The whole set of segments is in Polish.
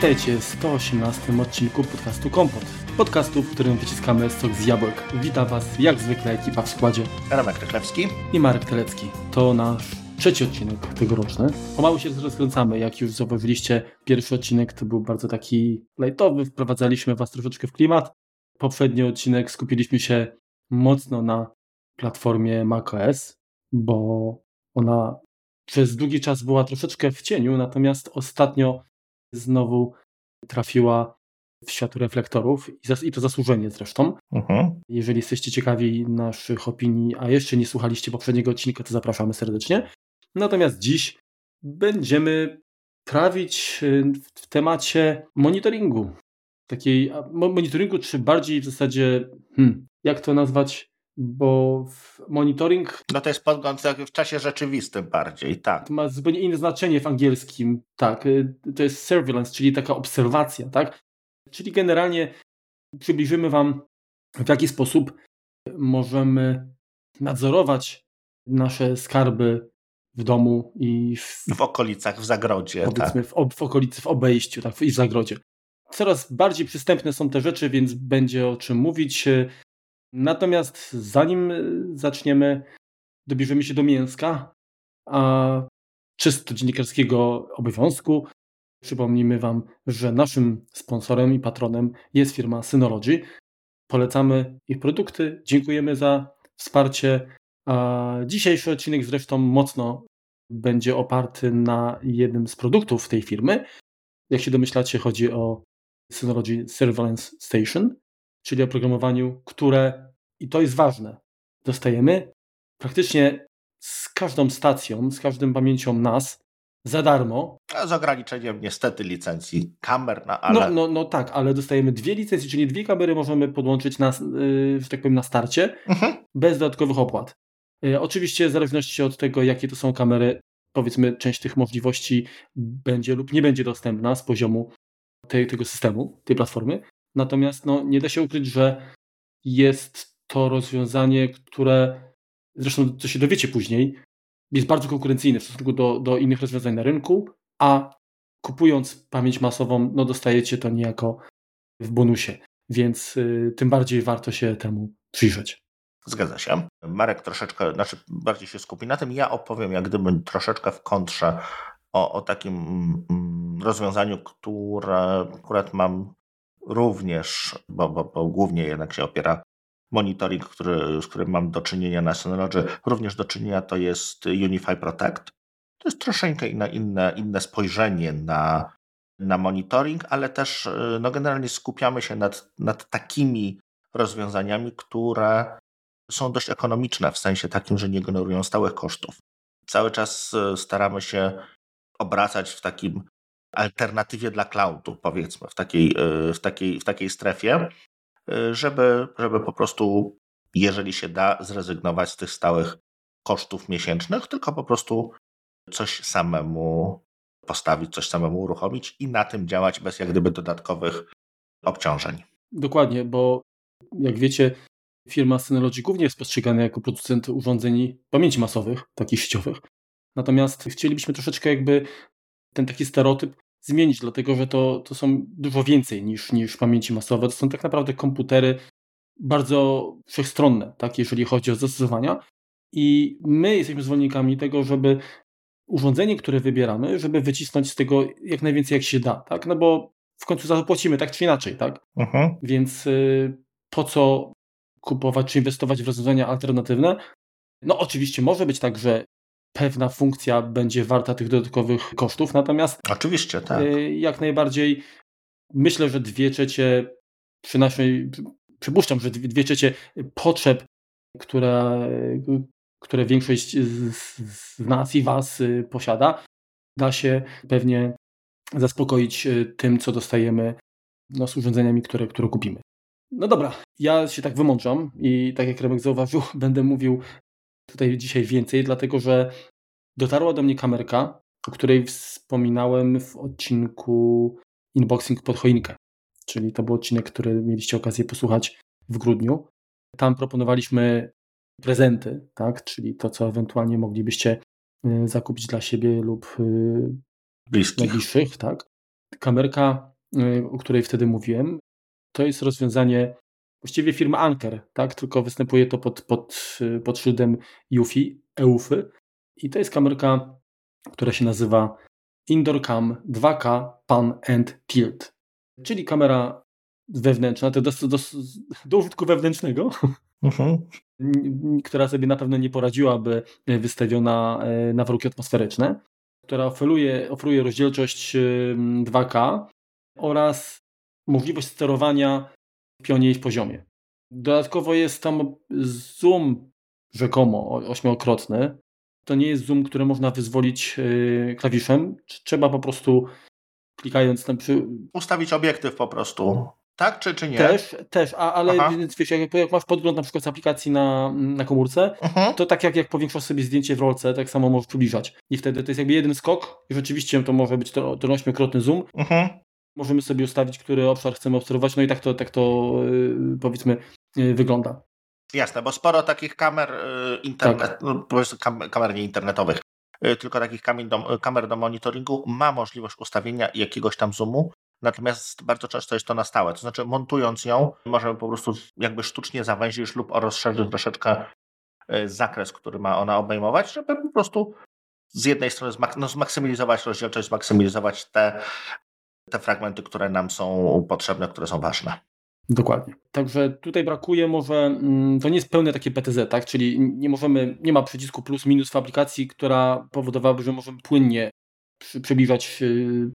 Witajcie w 118 odcinku podcastu Kompot. Podcastu, w którym wyciskamy sok z jabłek. Witam Was jak zwykle ekipa w składzie. Ramek Rychlewski i Marek Telecki. To nasz trzeci odcinek tegoroczny. Pomału się rozkręcamy, jak już zauważyliście. Pierwszy odcinek to był bardzo taki lightowy, wprowadzaliśmy Was troszeczkę w klimat. Poprzedni odcinek skupiliśmy się mocno na platformie macOS, bo ona przez długi czas była troszeczkę w cieniu, natomiast ostatnio znowu trafiła w świat reflektorów i to zasłużenie zresztą. Mhm. Jeżeli jesteście ciekawi naszych opinii, a jeszcze nie słuchaliście poprzedniego odcinka, to zapraszamy serdecznie. Natomiast dziś będziemy trawić y, w temacie monitoringu. Takiej monitoringu, czy bardziej w zasadzie, hmm, jak to nazwać? Bo monitoring. No to jest podgląd w czasie rzeczywistym bardziej, tak. Ma zupełnie inne znaczenie w angielskim, tak. Y, to jest surveillance, czyli taka obserwacja, tak. Czyli generalnie przybliżymy Wam, w jaki sposób możemy nadzorować nasze skarby w domu i w, w okolicach, w zagrodzie. Powiedzmy, tak. w, w okolicy, w obejściu tak, i w zagrodzie. Coraz bardziej przystępne są te rzeczy, więc będzie o czym mówić. Natomiast zanim zaczniemy, dobierzemy się do mięska, a czysto dziennikarskiego obowiązku, przypomnijmy Wam, że naszym sponsorem i patronem jest firma Synology. Polecamy ich produkty, dziękujemy za wsparcie. A dzisiejszy odcinek zresztą mocno będzie oparty na jednym z produktów tej firmy. Jak się domyślacie, chodzi o Synology Surveillance Station czyli oprogramowaniu, które, i to jest ważne, dostajemy praktycznie z każdą stacją, z każdą pamięcią nas za darmo. A z ograniczeniem niestety licencji kamer, no ale... No, no, no tak, ale dostajemy dwie licencje, czyli dwie kamery możemy podłączyć na, yy, że tak powiem, na starcie, mhm. bez dodatkowych opłat. Yy, oczywiście w zależności od tego, jakie to są kamery, powiedzmy, część tych możliwości będzie lub nie będzie dostępna z poziomu tej, tego systemu, tej platformy. Natomiast no, nie da się ukryć, że jest to rozwiązanie, które zresztą co się dowiecie później, jest bardzo konkurencyjne w stosunku do, do innych rozwiązań na rynku, a kupując pamięć masową, no dostajecie to niejako w bonusie, więc y, tym bardziej warto się temu przyjrzeć. Zgadza się. Marek troszeczkę, znaczy bardziej się skupi na tym. Ja opowiem jak gdyby troszeczkę w kontrze o, o takim mm, rozwiązaniu, które akurat mam również, bo, bo, bo głównie jednak się opiera monitoring, który, z którym mam do czynienia na Synology, również do czynienia to jest Unify Protect. To jest troszeczkę inne, inne, inne spojrzenie na, na monitoring, ale też no generalnie skupiamy się nad, nad takimi rozwiązaniami, które są dość ekonomiczne w sensie takim, że nie generują stałych kosztów. Cały czas e, staramy się obracać w takim alternatywie dla cloudu, powiedzmy, w takiej, e, w takiej, w takiej strefie, e, żeby, żeby po prostu, jeżeli się da, zrezygnować z tych stałych kosztów miesięcznych, tylko po prostu coś samemu postawić, coś samemu uruchomić i na tym działać bez jak gdyby dodatkowych obciążeń. Dokładnie, bo jak wiecie, firma Synology głównie jest postrzegana jako producent urządzeń pamięci masowych, takich sieciowych. Natomiast chcielibyśmy troszeczkę jakby ten taki stereotyp zmienić, dlatego że to, to są dużo więcej niż, niż pamięci masowe. To są tak naprawdę komputery bardzo wszechstronne, tak, jeżeli chodzi o zastosowania. I my jesteśmy zwolennikami tego, żeby urządzenie, które wybieramy, żeby wycisnąć z tego jak najwięcej jak się da, tak? No bo w końcu zapłacimy tak czy inaczej, tak? Uh-huh. Więc y, po co kupować czy inwestować w rozwiązania alternatywne? No oczywiście może być tak, że pewna funkcja będzie warta tych dodatkowych kosztów, natomiast oczywiście tak. Y, jak najbardziej myślę, że dwie trzecie przy naszej, przypuszczam, że dwie trzecie potrzeb, które, które większość z nas i Was y, posiada, da się pewnie zaspokoić y, tym, co dostajemy no, z urządzeniami, które, które kupimy. No dobra, ja się tak wymądrzam i tak jak Remek zauważył, będę mówił tutaj dzisiaj więcej, dlatego że dotarła do mnie kamerka, o której wspominałem w odcinku Unboxing pod choinkę. Czyli to był odcinek, który mieliście okazję posłuchać w grudniu. Tam proponowaliśmy prezenty, tak? czyli to, co ewentualnie moglibyście y, zakupić dla siebie lub y, bliskich. najbliższych. Tak? Kamerka o której wtedy mówiłem, to jest rozwiązanie właściwie firmy Anker, tak? tylko występuje to pod, pod, pod szyldem UFI, EUFY i to jest kamerka, która się nazywa Indoor Cam 2K Pan and Tilt, czyli kamera wewnętrzna, to do, do, do użytku wewnętrznego, uh-huh. która sobie na pewno nie poradziłaby wystawiona e, na warunki atmosferyczne, która oferuje, oferuje rozdzielczość 2K oraz możliwość sterowania pionie i w poziomie. Dodatkowo jest tam zoom rzekomo ośmiokrotny. To nie jest zoom, który można wyzwolić e, klawiszem. Trzeba po prostu klikając tam przy... Ustawić obiektyw po prostu. Tak, czy, czy nie? Też, też, a, ale więc wiesz, jak, jak, masz podgląd na przykład z aplikacji na, na komórce, uh-huh. to tak jak, jak powiększasz sobie zdjęcie w rolce, tak samo możesz przybliżać. I wtedy to jest jakby jeden skok i rzeczywiście to może być ten ośmiokrotny zoom. Uh-huh. Możemy sobie ustawić, który obszar chcemy obserwować, no i tak to, tak to yy, powiedzmy yy, wygląda. Jasne, bo sporo takich kamer yy, internet, tak. no, kam, kamer nie internetowych, y, tylko takich do, kamer do monitoringu ma możliwość ustawienia jakiegoś tam zoomu, Natomiast bardzo często jest to na stałe. To znaczy, montując ją, możemy po prostu jakby sztucznie zawęzić lub rozszerzyć troszeczkę zakres, który ma ona obejmować, żeby po prostu z jednej strony zmak no, zmaksymalizować rozdzielczość, zmaksymalizować te, te fragmenty, które nam są potrzebne, które są ważne. Dokładnie. Także tutaj brakuje może, mm, to nie jest pełne takie PTZ, tak? Czyli nie możemy, nie ma przycisku plus minus w aplikacji, która powodowałaby, że możemy płynnie przybliżać y,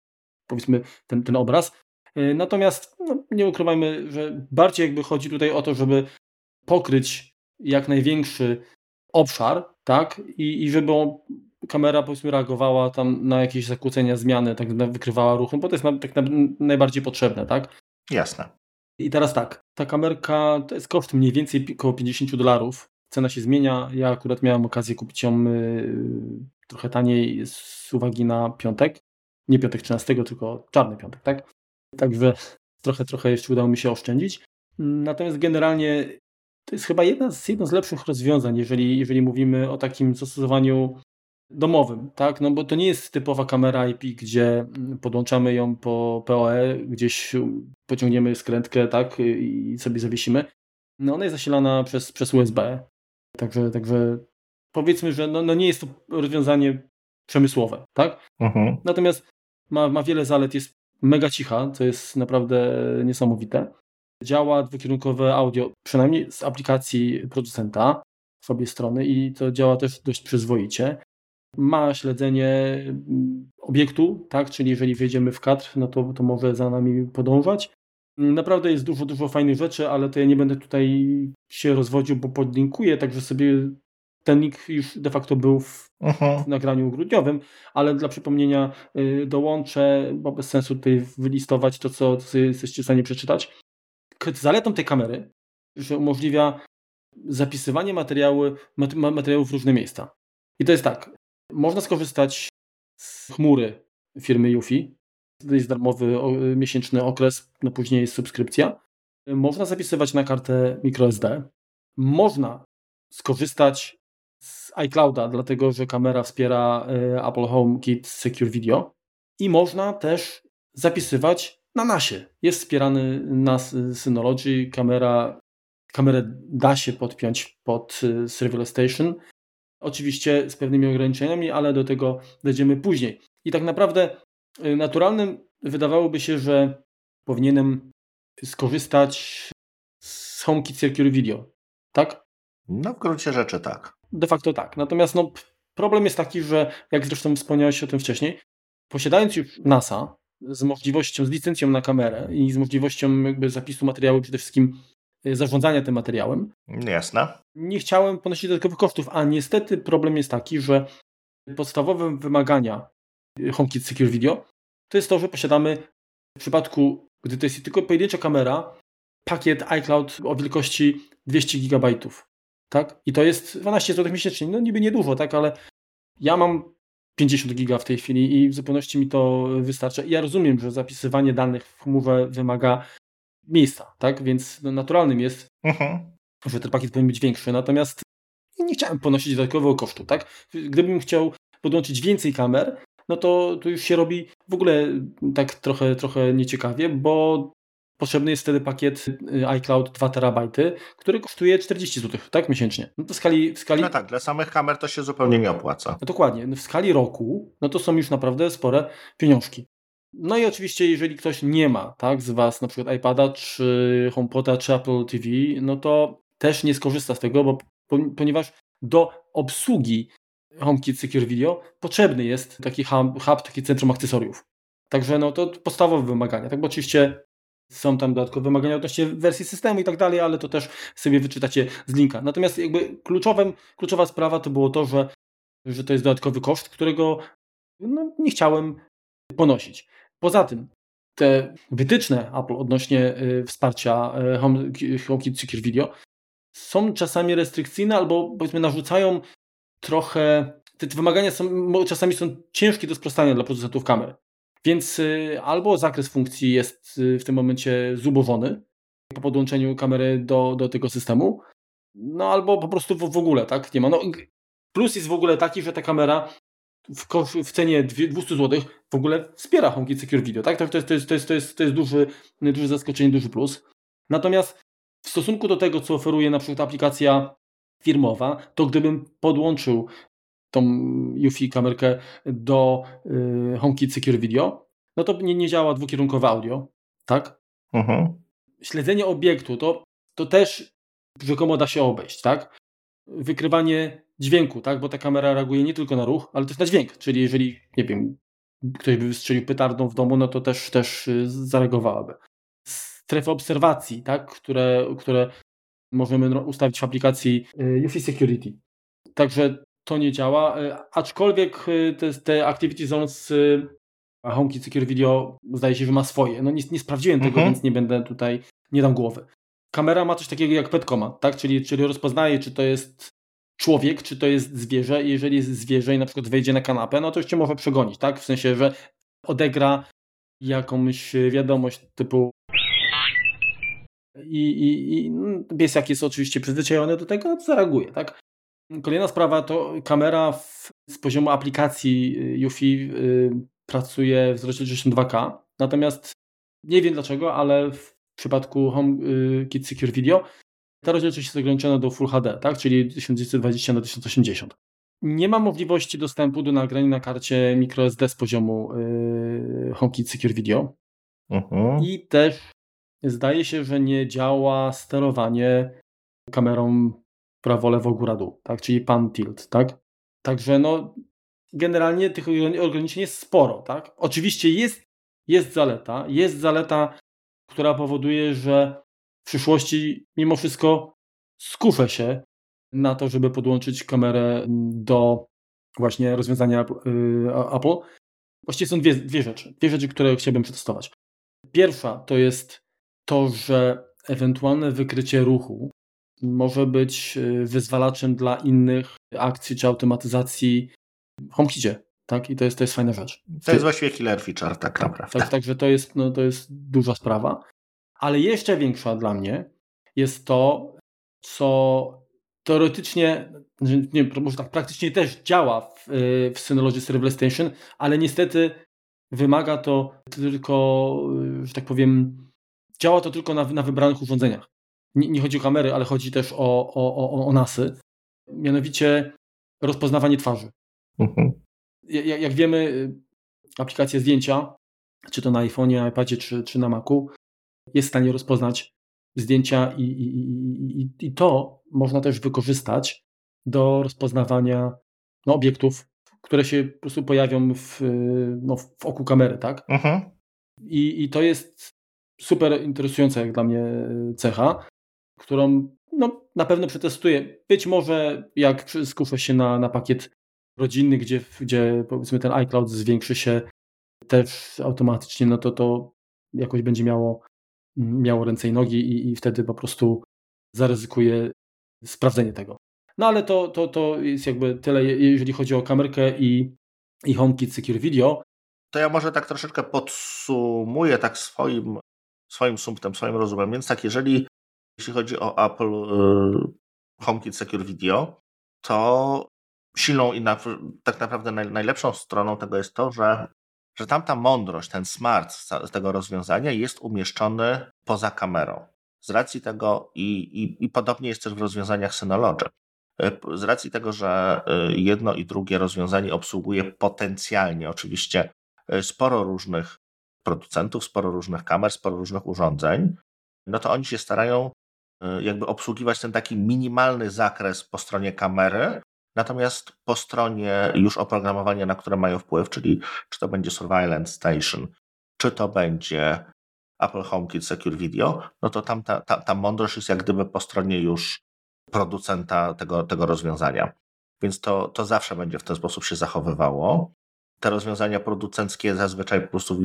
powiedzmy ten, ten obraz. E, natomiast no, nie ukrywajmy, że bardziej jakby chodzi tutaj o to, żeby pokryć jak największy obszar, tak? I, i żeby kamera powiedzmy reagowała tam na jakieś zakłócenia, zmiany, tak wykrywała ruchem, bo to jest na, tak na, najbardziej potrzebne, tak? Jasne. I teraz tak, ta kamerka to jest koszt mniej więcej około 50 dolarów. Cena się zmienia. Ja akurat miałem okazję kupić ją y, trochę taniej z uwagi na piątek nie piątek 13, tylko czarny piątek, tak? Także trochę, trochę jeszcze udało mi się oszczędzić. Natomiast generalnie to jest chyba jedna z, jedno z lepszych rozwiązań, jeżeli, jeżeli mówimy o takim zastosowaniu domowym, tak? No bo to nie jest typowa kamera IP, gdzie podłączamy ją po PoE, gdzieś pociągniemy skrętkę, tak? I sobie zawiesimy. No ona jest zasilana przez, przez USB. Także, także powiedzmy, że no, no nie jest to rozwiązanie przemysłowe, tak? Mhm. Natomiast ma, ma wiele zalet, jest mega cicha, co jest naprawdę niesamowite. Działa dwukierunkowe audio, przynajmniej z aplikacji producenta w obie strony i to działa też dość przyzwoicie. Ma śledzenie mm, obiektu, tak, czyli jeżeli wejdziemy w kadr, no to, to może za nami podążać. Naprawdę jest dużo, dużo fajnych rzeczy, ale to ja nie będę tutaj się rozwodził, bo podlinkuję, także sobie ten link już de facto był w, uh-huh. w nagraniu grudniowym, ale dla przypomnienia y, dołączę, bo bez sensu tutaj wylistować to, co, jesteście w stanie przeczytać. Zaletą tej kamery, że umożliwia zapisywanie materiału, materiałów w różne miejsca. I to jest tak, można skorzystać z chmury firmy Yufi, to jest darmowy miesięczny okres, no później jest subskrypcja. Można zapisywać na kartę microSD. Można skorzystać z iClouda, dlatego że kamera wspiera e, Apple HomeKit Secure Video i można też zapisywać na NASie. Jest wspierany NAS Synology, kamera, kamerę da się podpiąć pod e, Serverless Station, oczywiście z pewnymi ograniczeniami, ale do tego dojdziemy później. I tak naprawdę e, naturalnym wydawałoby się, że powinienem skorzystać z HomeKit Secure Video, tak? No w gruncie rzeczy tak. De facto tak. Natomiast no, problem jest taki, że jak zresztą wspomniałeś o tym wcześniej, posiadając już NASA z możliwością, z licencją na kamerę i z możliwością jakby zapisu materiału, przede wszystkim y, zarządzania tym materiałem. Jasne. Nie chciałem ponosić dodatkowych kosztów, a niestety problem jest taki, że podstawowe wymagania HomeKit Secure Video to jest to, że posiadamy w przypadku, gdy to jest tylko pojedyncza kamera, pakiet iCloud o wielkości 200 GB tak? I to jest 12 zł miesięcznie. No niby niedużo, tak? Ale ja mam 50 giga w tej chwili i w zupełności mi to wystarcza. I ja rozumiem, że zapisywanie danych w chmurze wymaga miejsca, tak? Więc no, naturalnym jest, uh-huh. że ten pakiet powinien być większy. Natomiast nie chciałem ponosić dodatkowego kosztu, tak? Gdybym chciał podłączyć więcej kamer, no to, to już się robi w ogóle tak trochę, trochę nieciekawie, bo potrzebny jest wtedy pakiet y, iCloud 2 terabajty, który kosztuje 40 zł, tak, miesięcznie. No to w skali, w skali... No tak, dla samych kamer to się zupełnie nie opłaca. No dokładnie, w skali roku, no to są już naprawdę spore pieniążki. No i oczywiście, jeżeli ktoś nie ma, tak, z Was na przykład iPada, czy HomePoda, czy Apple TV, no to też nie skorzysta z tego, bo ponieważ do obsługi HomeKit Secure Video potrzebny jest taki hub, hub taki centrum akcesoriów. Także no to podstawowe wymagania. Tak, bo oczywiście są tam dodatkowe wymagania odnośnie wersji systemu i tak dalej, ale to też sobie wyczytacie z linka. Natomiast jakby kluczowym, kluczowa sprawa to było to, że, że to jest dodatkowy koszt, którego no, nie chciałem ponosić. Poza tym te wytyczne Apple odnośnie y, wsparcia y, HomeKit Secure Video są czasami restrykcyjne albo powiedzmy narzucają trochę, te, wymagania są, czasami są ciężkie do sprostania dla producentów kamer. Więc y, albo zakres funkcji jest w tym momencie zubożony po podłączeniu kamery do, do tego systemu, no albo po prostu w, w ogóle tak nie ma. No, plus jest w ogóle taki, że ta kamera w, kosz, w cenie 200 zł w ogóle wspiera HomeKit Secure Video, tak? To, to, jest, to, jest, to, jest, to, jest, to jest duży, duże zaskoczenie, duży plus. Natomiast w stosunku do tego, co oferuje na przykład aplikacja firmowa, to gdybym podłączył tą UFI kamerkę do y, HomeKit Secure Video, no to nie, nie działa dwukierunkowe audio, tak? Mhm. Śledzenie obiektu to, to też rzekomo da się obejść, tak? Wykrywanie dźwięku, tak? Bo ta kamera reaguje nie tylko na ruch, ale też na dźwięk. Czyli jeżeli, nie wiem, ktoś by wystrzelił petardą w domu, no to też, też y, zareagowałaby. Strefy obserwacji, tak? Które, które możemy ustawić w aplikacji UFI y, Security. Także to nie działa, y, aczkolwiek te, te Activity Zones HomeKit Secure Video zdaje się, że ma swoje. No nie, nie sprawdziłem tego, mhm. więc nie będę tutaj, nie dam głowy. Kamera ma coś takiego jak Petcoma, tak? Czyli, czyli rozpoznaje, czy to jest człowiek, czy to jest zwierzę jeżeli jest zwierzę i na przykład wejdzie na kanapę, no to już cię może przegonić, tak? W sensie, że odegra jakąś wiadomość typu i, i, i no, pies jak jest oczywiście przyzwyczajony do tego, no zareaguje, tak? Kolejna sprawa to kamera w, z poziomu aplikacji UFI y, pracuje w rozdzielczości 2K, natomiast nie wiem dlaczego, ale w przypadku HomeKit y, Secure Video ta rozdzielczość jest ograniczona do Full HD, tak? czyli 1920 na 1080. Nie ma możliwości dostępu do nagrań na karcie microSD z poziomu yy, HomeKit Secure Video. Uh mhm. -huh. I też zdaje się, że nie działa sterowanie kamerą prawo, lewo, góra, dół, tak? czyli pan tilt, tak? Także no, generalnie tych ograniczeń jest sporo, tak? Oczywiście jest, jest zaleta, jest zaleta, która powoduje, że w przyszłości mimo wszystko skuszę się na to, żeby podłączyć kamerę do właśnie rozwiązania y, Apple. Właściwie są dwie, dwie rzeczy. Dwie rzeczy, które chciałbym przetestować. Pierwsza to jest to, że ewentualne wykrycie ruchu może być y, wyzwalaczem dla innych akcji czy automatyzacji w HomeKitie. Tak? I to jest, to jest fajna rzecz. To jest właściwie killer feature, tak naprawdę. Tak, także to jest, no, to jest duża sprawa. Ale jeszcze większa dla mnie jest to, co teoretycznie, nie, może tak praktycznie też działa w, y, w Synology Serverless Station, ale niestety wymaga to tylko, że tak powiem, działa to tylko na, na wybranych urządzeniach. Nie, nie, chodzi o kamery, ale chodzi też o, o, o, o NASy. Mianowicie rozpoznawanie twarzy. Mhm. Jak, jak wiemy, aplikacja zdjęcia, czy to na iPhone'ie, iPadzie, czy, czy na Macu, jest w stanie rozpoznać zdjęcia i, i, i, i to można też wykorzystać do rozpoznawania no, obiektów, które się po prostu pojawią w, no, w oku kamery, tak? Mhm. I, I to jest super interesująca jak dla mnie cecha, którą no, na pewno przetestuję. Być może jak skuszę się na, na pakiet rodzinny, gdzie, gdzie powiedzmy ten iCloud zwiększy się też automatycznie, no to to jakoś będzie miało miało ręce i nogi i, i wtedy po prostu zaryzykuję sprawdzenie tego. No ale to, to, to jest jakby tyle, jeżeli chodzi o kamerkę i, i HomeKit Secure Video. To ja może tak troszeczkę podsumuję tak swoim, swoim sumptem, swoim rozumem. Więc tak, jeżeli jeśli chodzi o Apple y, HomeKit Secure Video, to silną i na, tak naprawdę naj, najlepszą stroną tego jest to, że, że tamta mądrość, ten smart z tego rozwiązania jest umieszczony poza kamerą. Z racji tego i, i, i podobnie jest też w rozwiązaniach Synology. Z racji tego, że y, jedno i drugie rozwiązanie obsługuje potencjalnie oczywiście y, sporo różnych producentów, sporo różnych kamer, sporo różnych urządzeń, no to oni się starają jakby obsługiwać ten taki minimalny zakres po stronie kamery, natomiast po stronie już oprogramowania, na które mają wpływ, czyli czy to będzie Surveillance Station, czy to będzie Apple HomeKit Secure Video, no to tam ta, ta, ta mądrość jest jak gdyby po stronie już producenta tego, tego rozwiązania. Więc to, to zawsze będzie w ten sposób się zachowywało. Te rozwiązania producenckie zazwyczaj po prostu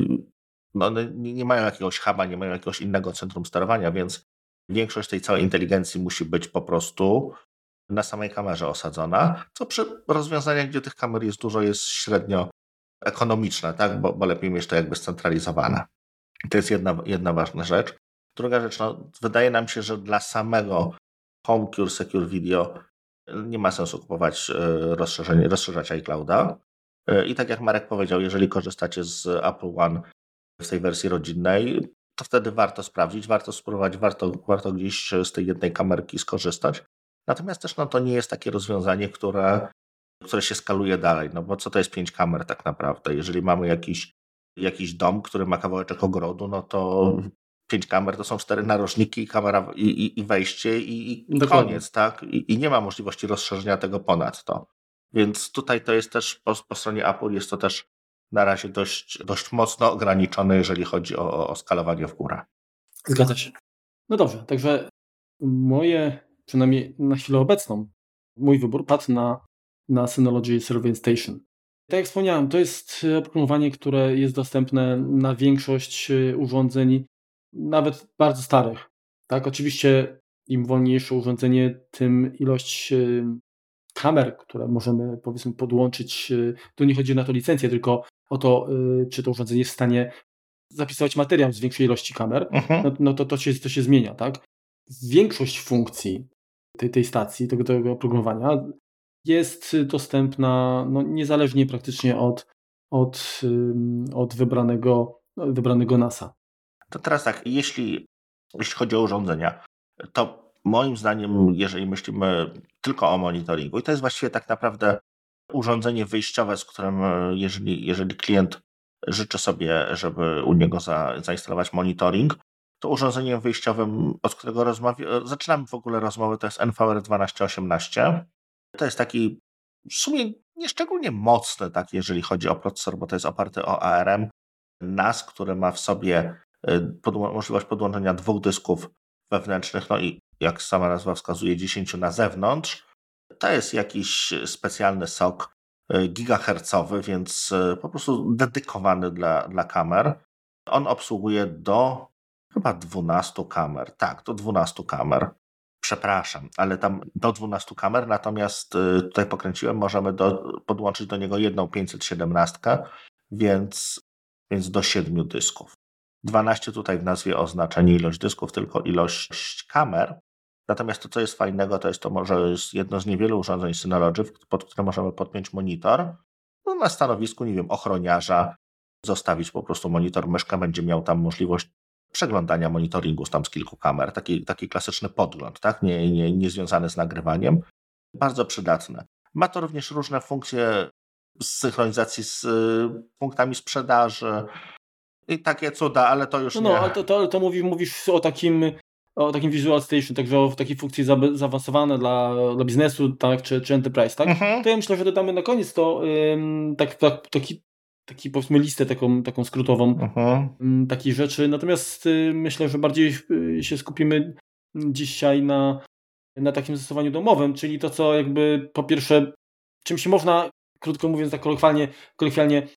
no, nie, nie mają jakiegoś huba, nie mają jakiegoś innego centrum sterowania, więc większość tej całej inteligencji musi być po prostu na samej kamerze osadzona, co przy rozwiązaniach, gdzie tych kamer jest dużo, jest średnio ekonomiczne, tak? bo, bo lepiej mieć to jakby scentralizowane. To jest jedna, jedna ważna rzecz. Druga rzecz, no, wydaje nam się, że dla samego HomeCure Secure Video nie ma sensu kupować e, rozszerzenie, rozszerzać iClouda. E, I tak jak Marek powiedział, jeżeli korzystacie z Apple One w tej wersji rodzinnej, to wtedy warto sprawdzić, warto spróbować, warto, warto gdzieś z tej jednej kamerki skorzystać. Natomiast też no, to nie jest takie rozwiązanie, które, które się skaluje dalej, no bo co to jest pięć kamer tak naprawdę? Jeżeli mamy jakiś, jakiś dom, który ma kawałeczek ogrodu, no to pięć kamer to są cztery narożniki, kamera i, i, i wejście i, i koniec, tak? I, I, nie ma możliwości rozszerzenia tego ponad to. Więc tutaj to jest też po, po stronie Apple jest to też na razie dość, dość mocno ograniczone, jeżeli chodzi o, o skalowanie w górę. Zgadza się. No dobrze, także moje, przynajmniej na chwilę obecną, mój wybór padł na, na Synology Survey Station. Tak jak wspomniałem, to jest oprogramowanie, które jest dostępne na większość y, urządzeń, nawet bardzo starych. Tak, oczywiście im wolniejsze urządzenie, tym ilość y, kamer, które możemy powiedzmy podłączyć, tu nie chodzi na to licencję, tylko o to, czy to urządzenie jest w stanie zapisywać materiał z większej ilości kamer, mhm. no, no, to, to, się, to się zmienia, tak? Większość funkcji tej, tej stacji, tego, tego oprogramowania jest dostępna no, niezależnie praktycznie od, od, od wybranego, wybranego NASA. To teraz tak, jeśli, jeśli chodzi o urządzenia, to moim zdaniem, jeżeli myślimy tylko o monitoringu, i to jest właściwie tak naprawdę urządzenie wyjściowe, z którym, e, jeżeli, jeżeli klient życzy sobie, żeby u niego za, zainstalować monitoring, to urządzeniem wyjściowym, od którego rozmawia, zaczynamy w ogóle rozmowę, to jest NVR 1218. To jest taki w sumie nieszczególnie mocny, tak, jeżeli chodzi o procesor, bo to jest oparty o ARM NAS, który ma w sobie e, podło możliwość podłączenia dwóch dysków wewnętrznych, no i jak sama nazwa wskazuje, 10 na zewnątrz. To jest jakiś specjalny sok e, gigahercowy, więc e, po prostu dedykowany dla, dla kamer. On obsługuje do chyba 12 kamer. Tak, do 12 kamer. Przepraszam, ale tam do 12 kamer, natomiast e, tutaj pokręciłem, możemy do, podłączyć do niego jedną 517, więc, więc do 7 dysków. 12 tutaj w nazwie oznacza nie ilość dysków, tylko ilość kamer. Natomiast to, co jest fajnego, to jest to może jest jedno z niewielu urządzeń Synology, pod które możemy podpiąć monitor. No, na stanowisku, nie wiem, ochroniarza, zostawić po prostu monitor, myszka będzie miał tam możliwość przeglądania monitoringu z tam z kilku kamer. Taki, taki klasyczny podgląd, tak? Nie, nie, nie związany z nagrywaniem. Bardzo przydatne. Ma to również różne funkcje synchronizacji z y, punktami sprzedaży i takie cuda, ale to już no, nie... No, ale to, to, to mówisz, mówisz o takim o takim Visual Station, także o takiej funkcji zaawansowane dla, dla biznesu, tak, czy, czy enterprise, tak? Mhm. To ja myślę, że dodamy na koniec to ym, tak, tak, taki, taki powiedzmy listę taką, taką skrótową ym, takich rzeczy. Natomiast y, myślę, że bardziej y, się skupimy dzisiaj na, na takim zastosowaniu domowym, czyli to, co jakby po pierwsze, czym się można, krótko mówiąc tak kolokwialnie, kolokwialnie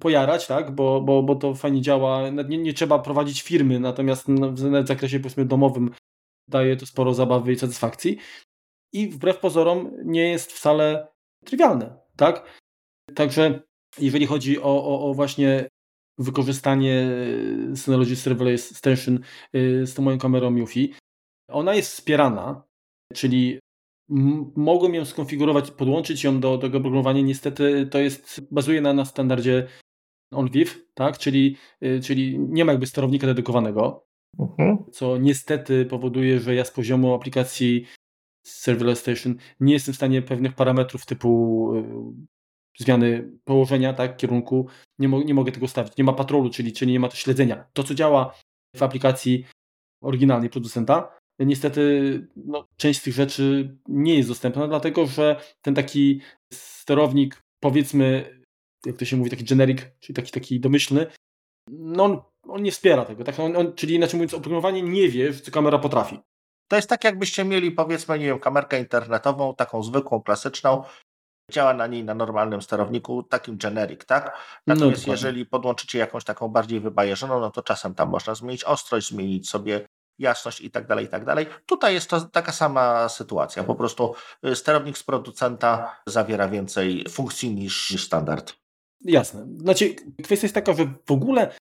pojarać, tak? bo, bo, bo to fajnie działa. Nie, nie trzeba prowadzić firmy, natomiast w zakresie powiedzmy domowym daje to sporo zabawy i satysfakcji. I wbrew pozorom nie jest wcale trywialne. Tak? Także jeżeli chodzi o, o, o właśnie wykorzystanie Synology Serverless Extension y, z tą moją kamerą Yufi, ona jest wspierana, czyli mogłem ją skonfigurować, podłączyć ją do, do oprogramowania. Niestety to jest, bazuje na, na standardzie OnVIF, tak? czyli, y, czyli nie ma jakby sterownika dedykowanego, mhm. co niestety powoduje, że ja z poziomu aplikacji Serverless Station nie jestem w stanie pewnych parametrów typu zmiany położenia, tak, kierunku, nie, mo nie mogę tego stawić. Nie ma patrolu, czyli, czyli nie ma to śledzenia. To, co działa w aplikacji oryginalnej producenta, niestety no, część z tych rzeczy nie jest dostępna, dlatego że ten taki sterownik, powiedzmy, jak to się mówi, taki generic, czyli taki, taki domyślny, no on, on nie wspiera tego. Tak? On, on, czyli inaczej mówiąc, oprogramowanie nie wie, co kamera potrafi. To jest tak, jakbyście mieli, powiedzmy, nie wiem, kamerkę internetową, taką zwykłą, klasyczną, działa na niej na normalnym sterowniku, takim generic, tak? Natomiast no, jeżeli podłączycie jakąś taką bardziej wybajeżoną, no to czasem tam można zmienić ostrość, zmienić sobie jasność i tak dalej, i tak dalej. Tutaj jest to taka sama sytuacja. Po prostu y, sterownik z producenta zawiera więcej funkcji niż, niż standard. Jasne. Znaczy, kwestia jest taka, że w ogóle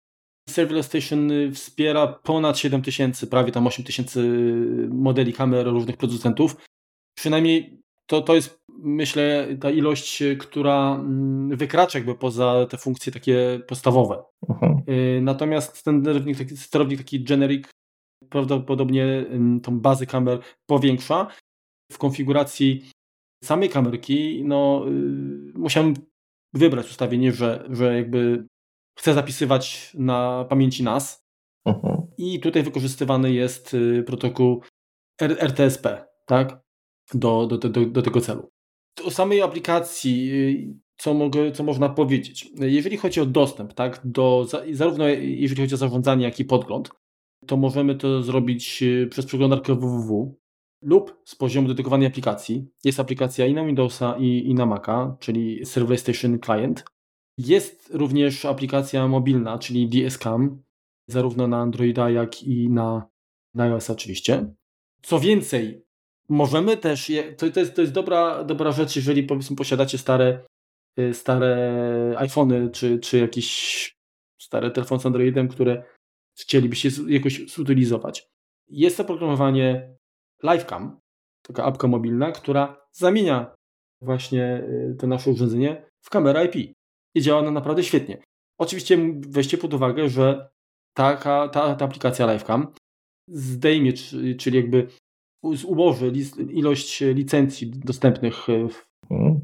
Serverless Station y, wspiera ponad 7000, prawie tam 8000 modeli kamer różnych producentów. Przynajmniej to, to jest, myślę, ta ilość, y, która mm, wykracza jakby poza te funkcje takie podstawowe. Uh-huh. Natomiast ten sterownik taki, sterownik taki generic prawdopodobnie tą bazę kamer powiększa. W konfiguracji samej kamerki no, musiałem wybrać ustawienie, że, że jakby chcę zapisywać na pamięci NAS uh-huh. i tutaj wykorzystywany jest y, protokół RTSP, tak? Do, do, do, do tego celu. O samej aplikacji, y, co, mogę, co można powiedzieć? Jeżeli chodzi o dostęp, tak, do, zarówno jeżeli chodzi o zarządzanie, jak i podgląd, to możemy to zrobić y, przez przeglądarkę www lub z poziomu dedykowanej aplikacji. Jest aplikacja i na Windowsa, i, i na Maca, czyli Server Station Client. Jest również aplikacja mobilna, czyli DSCAM, zarówno na Androida, jak i na, na iOS oczywiście. Co więcej, możemy też, to, to, jest, to jest dobra, dobra rzecz, jeżeli powiedzmy posiadacie stare, y, stare iPhony, czy, czy jakieś stare telefony z Androidem, które chcielibyście jakoś zutylizować. Jest oprogramowanie Livecam, taka apka mobilna, która zamienia właśnie y, to nasze urządzenie w kamerę IP. I działa ona naprawdę świetnie. Oczywiście weźcie pod uwagę, że taka, ta, ta aplikacja Livecam zdejmie, czyli jakby ułoży ilość licencji dostępnych w mhm.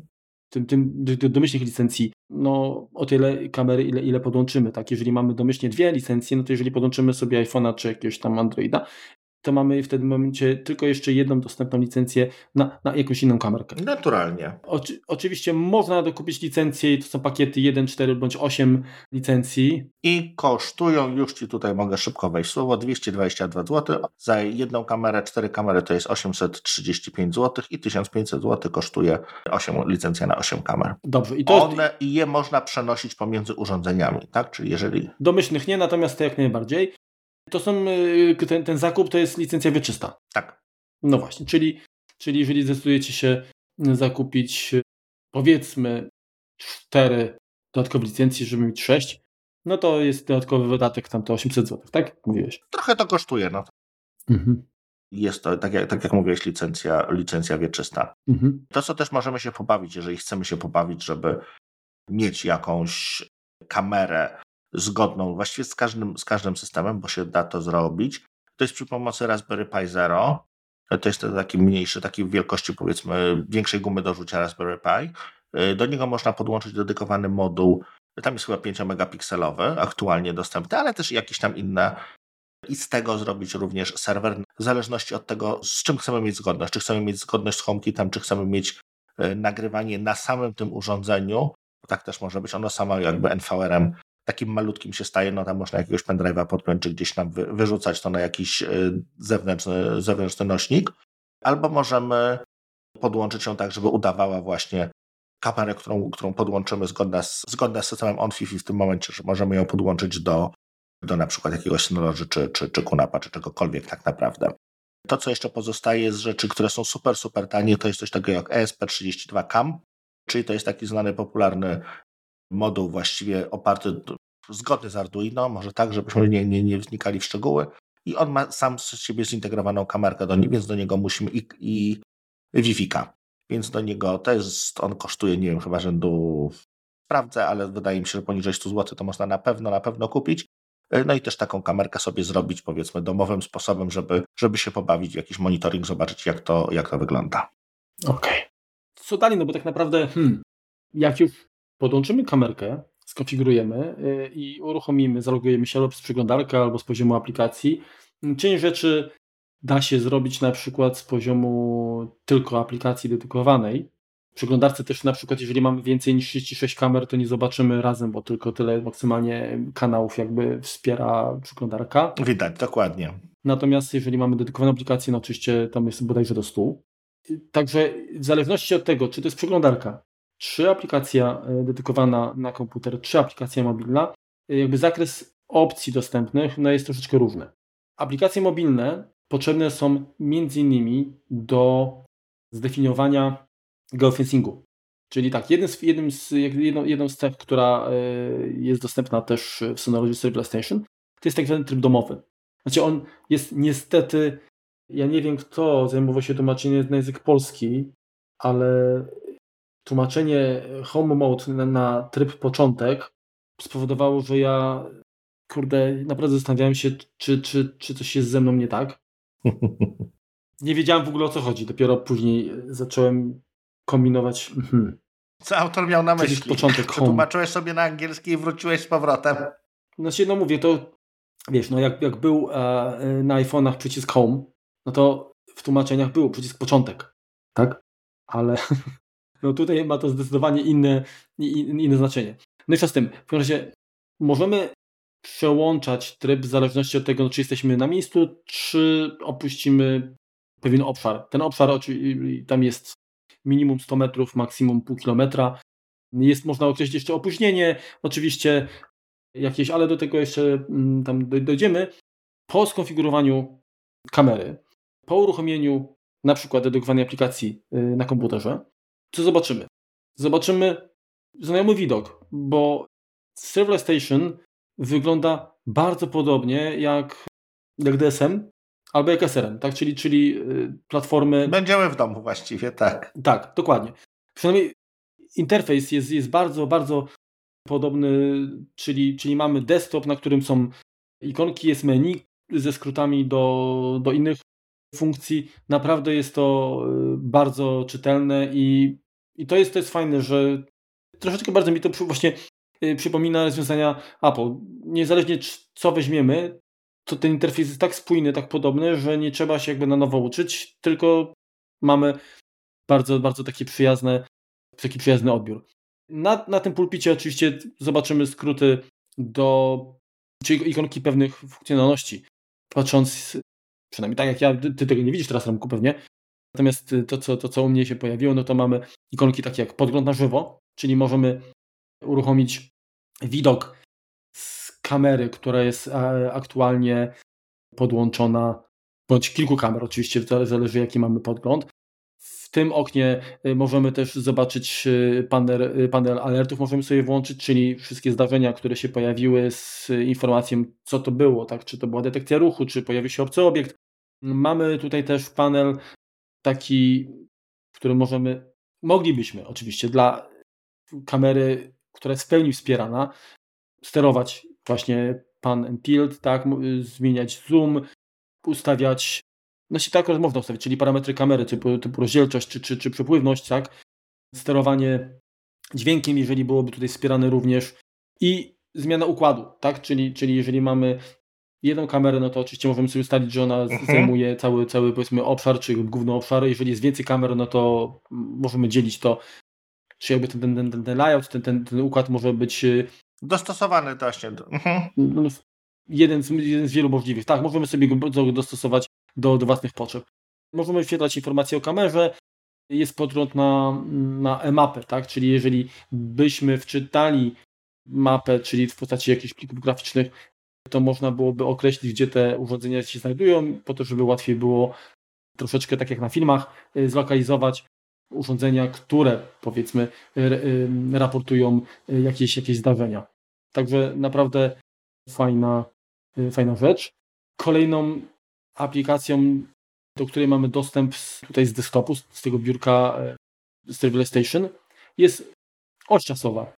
tym, tym domyślnych licencji, no o tyle kamery, ile, ile podłączymy. Tak? Jeżeli mamy domyślnie dwie licencje, no to jeżeli podłączymy sobie iPhone'a czy jakiegoś tam Androida, to mamy w tym momencie tylko jeszcze jedną dostępną licencję na, na jakąś inną kamerkę. Naturalnie. Oczy, oczywiście można dokupić licencję i to są pakiety 1, 4 bądź 8 licencji. I kosztują, już Ci tutaj mogę szybko wejść słowo, 222 zł. Za jedną kamerę, cztery kamery to jest 835 zł i 1500 zł kosztuje 8, licencja na 8 kamer. Dobrze. I to One jest... i je można przenosić pomiędzy urządzeniami, tak? Czyli jeżeli... Domyślnych nie, natomiast to jak najbardziej. To są, y, ten, ten zakup to jest licencja wieczysta. Tak. No właśnie, czyli, czyli jeżeli zdecydujecie się zakupić powiedzmy cztery dodatkowe licencje, żeby mieć sześć, no to jest dodatkowy wydatek tam to 800 zł, tak? Mówiłeś. Trochę to kosztuje, no. Mhm. Jest to, tak jak, tak jak mówiłeś, licencja, licencja wieczysta. Mhm. To, co też możemy się pobawić, jeżeli chcemy się pobawić, żeby mieć jakąś kamerę zgodną właściwie z każdym, z każdym systemem, bo się da to zrobić. To jest przy pomocy Raspberry Pi Zero. To jest taki mniejszy, takiej wielkości powiedzmy większej gumy do rzucia Raspberry Pi. Do niego można podłączyć dedykowany moduł, tam jest chyba 5 megapikselowy, aktualnie dostępny, ale też jakieś tam inne i z tego zrobić również serwer, w zależności od tego, z czym chcemy mieć zgodność. Czy chcemy mieć zgodność z HomeKitem, czy chcemy mieć e, nagrywanie na samym tym urządzeniu, tak też może być, ono samo jakby NVR-em takim malutkim się staje, no tam można jakiegoś pendrive'a podpiąć, czy gdzieś tam wyrzucać to na jakiś y, zewnętrzny, zewnętrzny nośnik, albo możemy podłączyć ją tak, żeby udawała właśnie kamerę, którą, którą podłączymy zgodna z, zgodna z systemem OnFiFi w tym momencie, że możemy ją podłączyć do, do na przykład jakiegoś Synology, czy, czy, czy Kunapa, czy czegokolwiek tak naprawdę. To, co jeszcze pozostaje z rzeczy, które są super, super tanie, to jest coś takiego jak ESP32 CAM, czyli to jest taki znany, popularny moduł właściwie oparty, zgodny z Arduino, może tak, żebyśmy nie, nie, nie wnikali w szczegóły. I on ma sam z siebie zintegrowaną kamerkę, do, więc do niego musimy i, i Vivika. Więc do niego to jest, on kosztuje, nie wiem, chyba rzędu, sprawdzę, ale wydaje mi się, że poniżej 100 zł to można na pewno, na pewno kupić. No i też taką kamerkę sobie zrobić, powiedzmy, domowym sposobem, żeby, żeby się pobawić w jakiś monitoring, zobaczyć, jak to, jak to wygląda. Okej. Okay. Co dalej? No bo tak naprawdę, hmm, jak już podłączymy kamerkę, skonfigurujemy yy, i uruchomimy, zalogujemy się albo z przeglądarki, albo z poziomu aplikacji, część rzeczy da się zrobić na przykład z poziomu tylko aplikacji dedykowanej. W przeglądarce też na przykład, jeżeli mamy więcej niż 36 kamer, to nie zobaczymy razem, bo tylko tyle maksymalnie kanałów jakby wspiera przeglądarka. Widać, dokładnie. Natomiast jeżeli mamy dedykowaną aplikację, no oczywiście tam jest bodajże do 100. Także w zależności od tego, czy to jest przeglądarka, czy aplikacja e, dedykowana na komputer, czy aplikacja mobilna, e, jakby zakres opcji dostępnych no jest troszeczkę różny. Aplikacje mobilne potrzebne są między innymi do zdefiniowania geofencingu. Czyli tak, jednym z, jednym z, jedną, jedną z cech, która e, jest dostępna też w Serverless Station, to jest tak zwany tryb domowy. Znaczy on jest niestety, ja nie wiem kto zajmował się tłumaczeniem na język polski, ale tłumaczenie home mode na, na tryb początek spowodowało, że ja kurde, naprawdę zastanawiałem się, czy, czy, czy coś jest ze mną nie tak. Nie wiedziałem w ogóle o co chodzi. Dopiero później zacząłem kombinować. Hmm. Co autor miał na myśli? Początek Przetłumaczyłeś sobie na angielski i wróciłeś z powrotem. Znaczy, no mówię, to wiesz, no jak, jak był e, na iPhone'ach przycisk home, no to w tłumaczeniach był przycisk początek, tak? Ale no tutaj ma to zdecydowanie inne, inne znaczenie. No i co z tym? W każdym razie możemy przełączać tryb w zależności od tego, czy jesteśmy na miejscu, czy opuścimy pewien obszar. Ten obszar tam jest minimum 100 metrów, maksimum pół kilometra. Jest, można określić jeszcze opóźnienie, oczywiście jakieś, ale do tego jeszcze mm, tam dojdziemy. Po skonfigurowaniu kamery, po uruchomieniu na przykład dedykowanej aplikacji y, na komputerze, co zobaczymy? Zobaczymy znajomy widok, bo Serverless Station wygląda bardzo podobnie jak, jak DSM albo jak SRM, tak? czyli, czyli y, platformy. Będziemy w domu właściwie, tak. Tak, dokładnie. Przynajmniej interfejs jest, jest bardzo, bardzo podobny, czyli, czyli mamy desktop, na którym są ikonki, jest menu ze skrótami do, do innych funkcji. Naprawdę jest to y, bardzo czytelne i, i to, jest, to jest fajne, że troszeczkę bardzo mi to właśnie Y, przypomina rozwiązania Apple. Niezależnie co weźmiemy, to ten interfejs jest tak spójny, tak podobny, że nie trzeba się jakby na nowo uczyć, tylko mamy bardzo, bardzo taki przyjazny, taki przyjazny odbiór. Na, na tym pulpicie oczywiście zobaczymy skróty do, czyli ikonki pewnych funkcjonalności. Patrząc, przynajmniej tak jak ja, ty tego nie widzisz teraz Ramku pewnie, natomiast to co, to, co u mnie się pojawiło, no to mamy ikonki takie jak podgląd na żywo, czyli możemy uruchomić widok z kamery, która jest aktualnie podłączona, bądź kilku kamer oczywiście, zależy jaki mamy podgląd. W tym oknie e, możemy też zobaczyć e, panel, panel alertów, możemy sobie włączyć, czyli wszystkie zdarzenia, które się pojawiły z informacją, co to było, tak? czy to była detekcja ruchu, czy pojawił się obcy obiekt. Mamy tutaj też panel taki, w którym możemy, moglibyśmy oczywiście dla kamery która jest w pełni wspierana, sterować właśnie pan and tilt, tak, zmieniać zoom, ustawiać, no się tak można ustawić, czyli parametry kamery typu, typu rozdzielczość czy, czy, czy przepływność, tak, sterowanie dźwiękiem, jeżeli byłoby tutaj wspierane również i zmiana układu, tak, czyli, czyli jeżeli mamy jedną kamerę, no to oczywiście możemy sobie ustalić, że ona mhm. zajmuje cały, cały powiedzmy obszar, czy główny obszar. Jeżeli jest więcej kamer, no to możemy dzielić to czy jakby ten, ten, ten, ten layout, ten, ten, ten układ może być y, dostosowany właśnie. Mhm. No, no, jeden, z, jeden z wielu możliwych. Tak, możemy sobie go dostosować do, do własnych potrzeb. Możemy wyświetlać informacje o kamerze. Jest podgląd na, na e-mapę, tak? Czyli jeżeli byśmy wczytali mapę, czyli w postaci jakichś plików graficznych, to można byłoby określić, gdzie te urządzenia się znajdują, po to, żeby łatwiej było troszeczkę tak jak na filmach, y, zlokalizować urządzenia, które powiedzmy raportują y, jakieś, jakieś zdarzenia. Także naprawdę fajna, y, fajna rzecz. Kolejną aplikacją, do której mamy dostęp z, tutaj z desktopu, z, z tego biurka z Station, jest oś czasowa.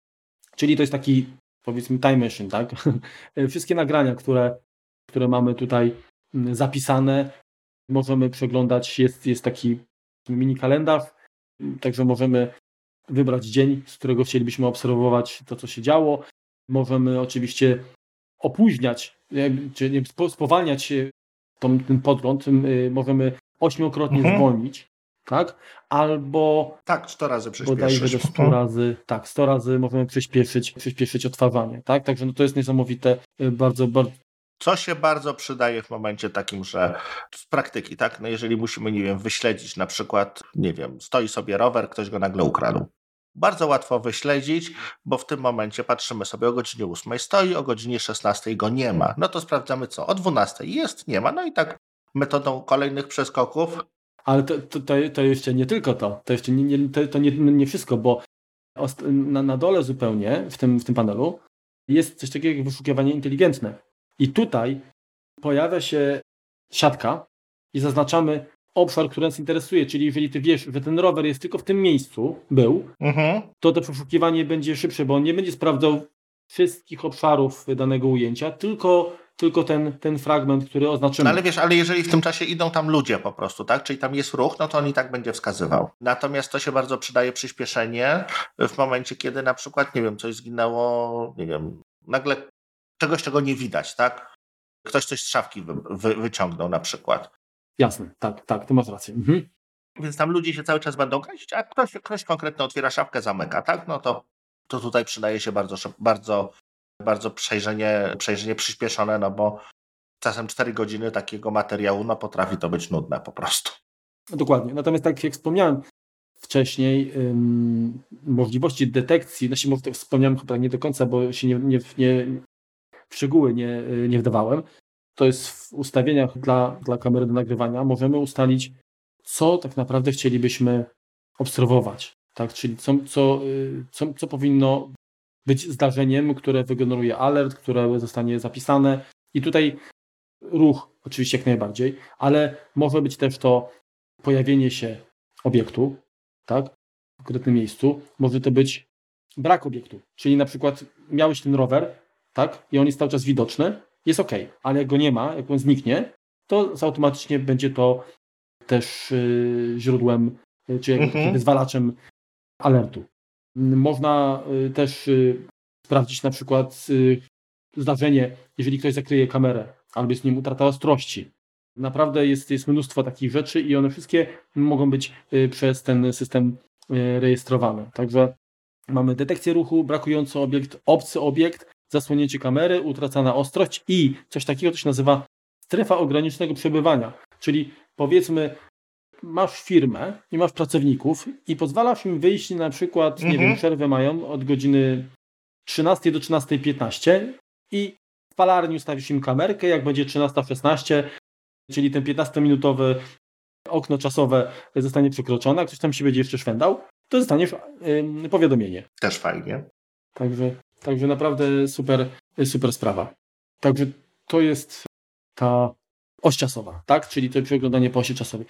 Czyli to jest taki, powiedzmy, time machine, tak? Wszystkie nagrania, które, które mamy tutaj mm, zapisane, możemy przeglądać, jest, jest taki mini kalendarz, także możemy wybrać dzień, z którego chcielibyśmy obserwować to, co się działo. Możemy oczywiście opóźniać, czy spowalniać tą, ten podgląd, y, możemy ośmiokrotnie mhm. zwolnić, tak? Albo tak, 100 razy przyspieszyć. Do 100 mhm. razy, tak, 100 razy możemy przyspieszyć, przyspieszyć odtwarzanie, tak? Także no to jest niesamowite, y, bardzo, bardzo co się bardzo przydaje w momencie takim, że z praktyki, tak? No jeżeli musimy, nie wiem, wyśledzić na przykład, nie wiem, stoi sobie rower, ktoś go nagle ukradł. Bardzo łatwo wyśledzić, bo w tym momencie patrzymy sobie o godzinie 8 stoi, o godzinie 16 go nie ma. No to sprawdzamy co? O 12 jest, nie ma. No i tak metodą kolejnych przeskoków. Ale to, to, to jeszcze nie tylko to. To jeszcze nie, nie, to, to nie, nie wszystko, bo na, na dole zupełnie w tym, w tym panelu jest coś takiego jak wyszukiwanie inteligentne. I tutaj pojawia się siatka i zaznaczamy obszar, który nas interesuje, czyli jeżeli ty wiesz, że ten rower jest tylko w tym miejscu, był, mhm. to to przeszukiwanie będzie szybsze, bo on nie będzie sprawdzał wszystkich obszarów danego ujęcia, tylko, tylko ten, ten fragment, który oznaczymy. No ale wiesz, ale jeżeli w tym czasie idą tam ludzie po prostu, tak? Czyli tam jest ruch, no to on i tak będzie wskazywał. Natomiast to się bardzo przydaje przyspieszenie w momencie, kiedy na przykład, nie wiem, coś zginęło, nie wiem, nagle czegoś, czego nie widać, tak? Ktoś coś z szafki wy, wy, wyciągnął na przykład. Jasne, tak, tak, to masz rację. Mhm. Więc tam ludzie się cały czas będą kręcić, a ktoś, ktoś konkretnie otwiera szafkę, zamyka, tak? No to, to tutaj przydaje się bardzo, bardzo, bardzo przejrzenie, przejrzenie przyspieszone, no bo czasem 4 godziny takiego materiału, no potrafi to być nudne po prostu. Dokładnie. Natomiast tak jak wspomniałem wcześniej, ym, możliwości detekcji, no się może wspomniałem chyba nie do końca, bo się nie, nie, nie w szczegóły nie, nie wdawałem, to jest w ustawieniach dla, dla kamery do nagrywania, możemy ustalić, co tak naprawdę chcielibyśmy obserwować. Tak? Czyli co, co, co, co powinno być zdarzeniem, które wygeneruje alert, które zostanie zapisane. I tutaj ruch oczywiście jak najbardziej, ale może być też to pojawienie się obiektu, tak, w konkretnym miejscu. Może to być brak obiektu, czyli na przykład miałeś ten rower, tak, i on jest cały czas widoczny, jest ok, ale jak go nie ma, jak on zniknie, to automatycznie będzie to też y, źródłem, y, czy mhm. wyzwalaczem alertu. Można y, też sprawdzić na przykład zdarzenie, jeżeli ktoś zakryje kamerę, albo jest nim utrata ostrości. Naprawdę jest, jest mnóstwo takich rzeczy i one wszystkie mogą być przez ten system rejestrowane. Także mamy detekcję ruchu, brakujący obiekt, obcy obiekt, zasłonięcie kamery, utracana ostrość i coś takiego to się nazywa strefa ograniczonego przebywania. Czyli powiedzmy, masz firmę i masz pracowników i pozwalasz im wyjść na przykład, mhm. nie wiem, przerwę mają od godziny 13 do 13.15 i w palarni ustawisz im kamerkę, jak będzie 13.16, czyli ten 15-minutowy okno czasowe zostanie przekroczone, a ktoś tam się będzie jeszcze szwendał, to dostaniesz yy, powiadomienie. Też fajnie. Także Także naprawdę super, super sprawa. Także to jest ta oś czasowa, tak? Czyli to przeglądanie po osi czasowej.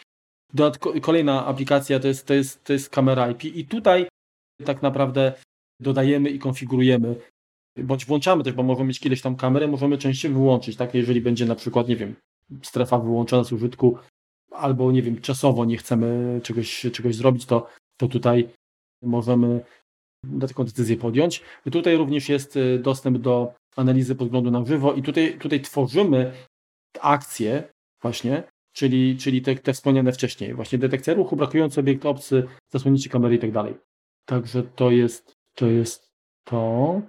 Dodatko, kolejna aplikacja to jest, to, jest, to jest kamera IP i tutaj tak naprawdę dodajemy i konfigurujemy, bądź włączamy też, bo możemy mieć kiedyś tam kamerę, możemy częściej wyłączyć, tak? Jeżeli będzie na przykład, nie wiem, strefa wyłączona z użytku, albo nie wiem, czasowo nie chcemy czegoś, czegoś zrobić, to, to tutaj możemy taką decyzję podjąć. Tutaj również jest y, dostęp do analizy podglądu na żywo i tutaj, tutaj tworzymy akcje właśnie, czyli, czyli te, te wspomniane wcześniej, właśnie detekcja ruchu, brakujący obiekt obcy, zasłonięcie kamery i tak dalej. Także to jest, to jest to.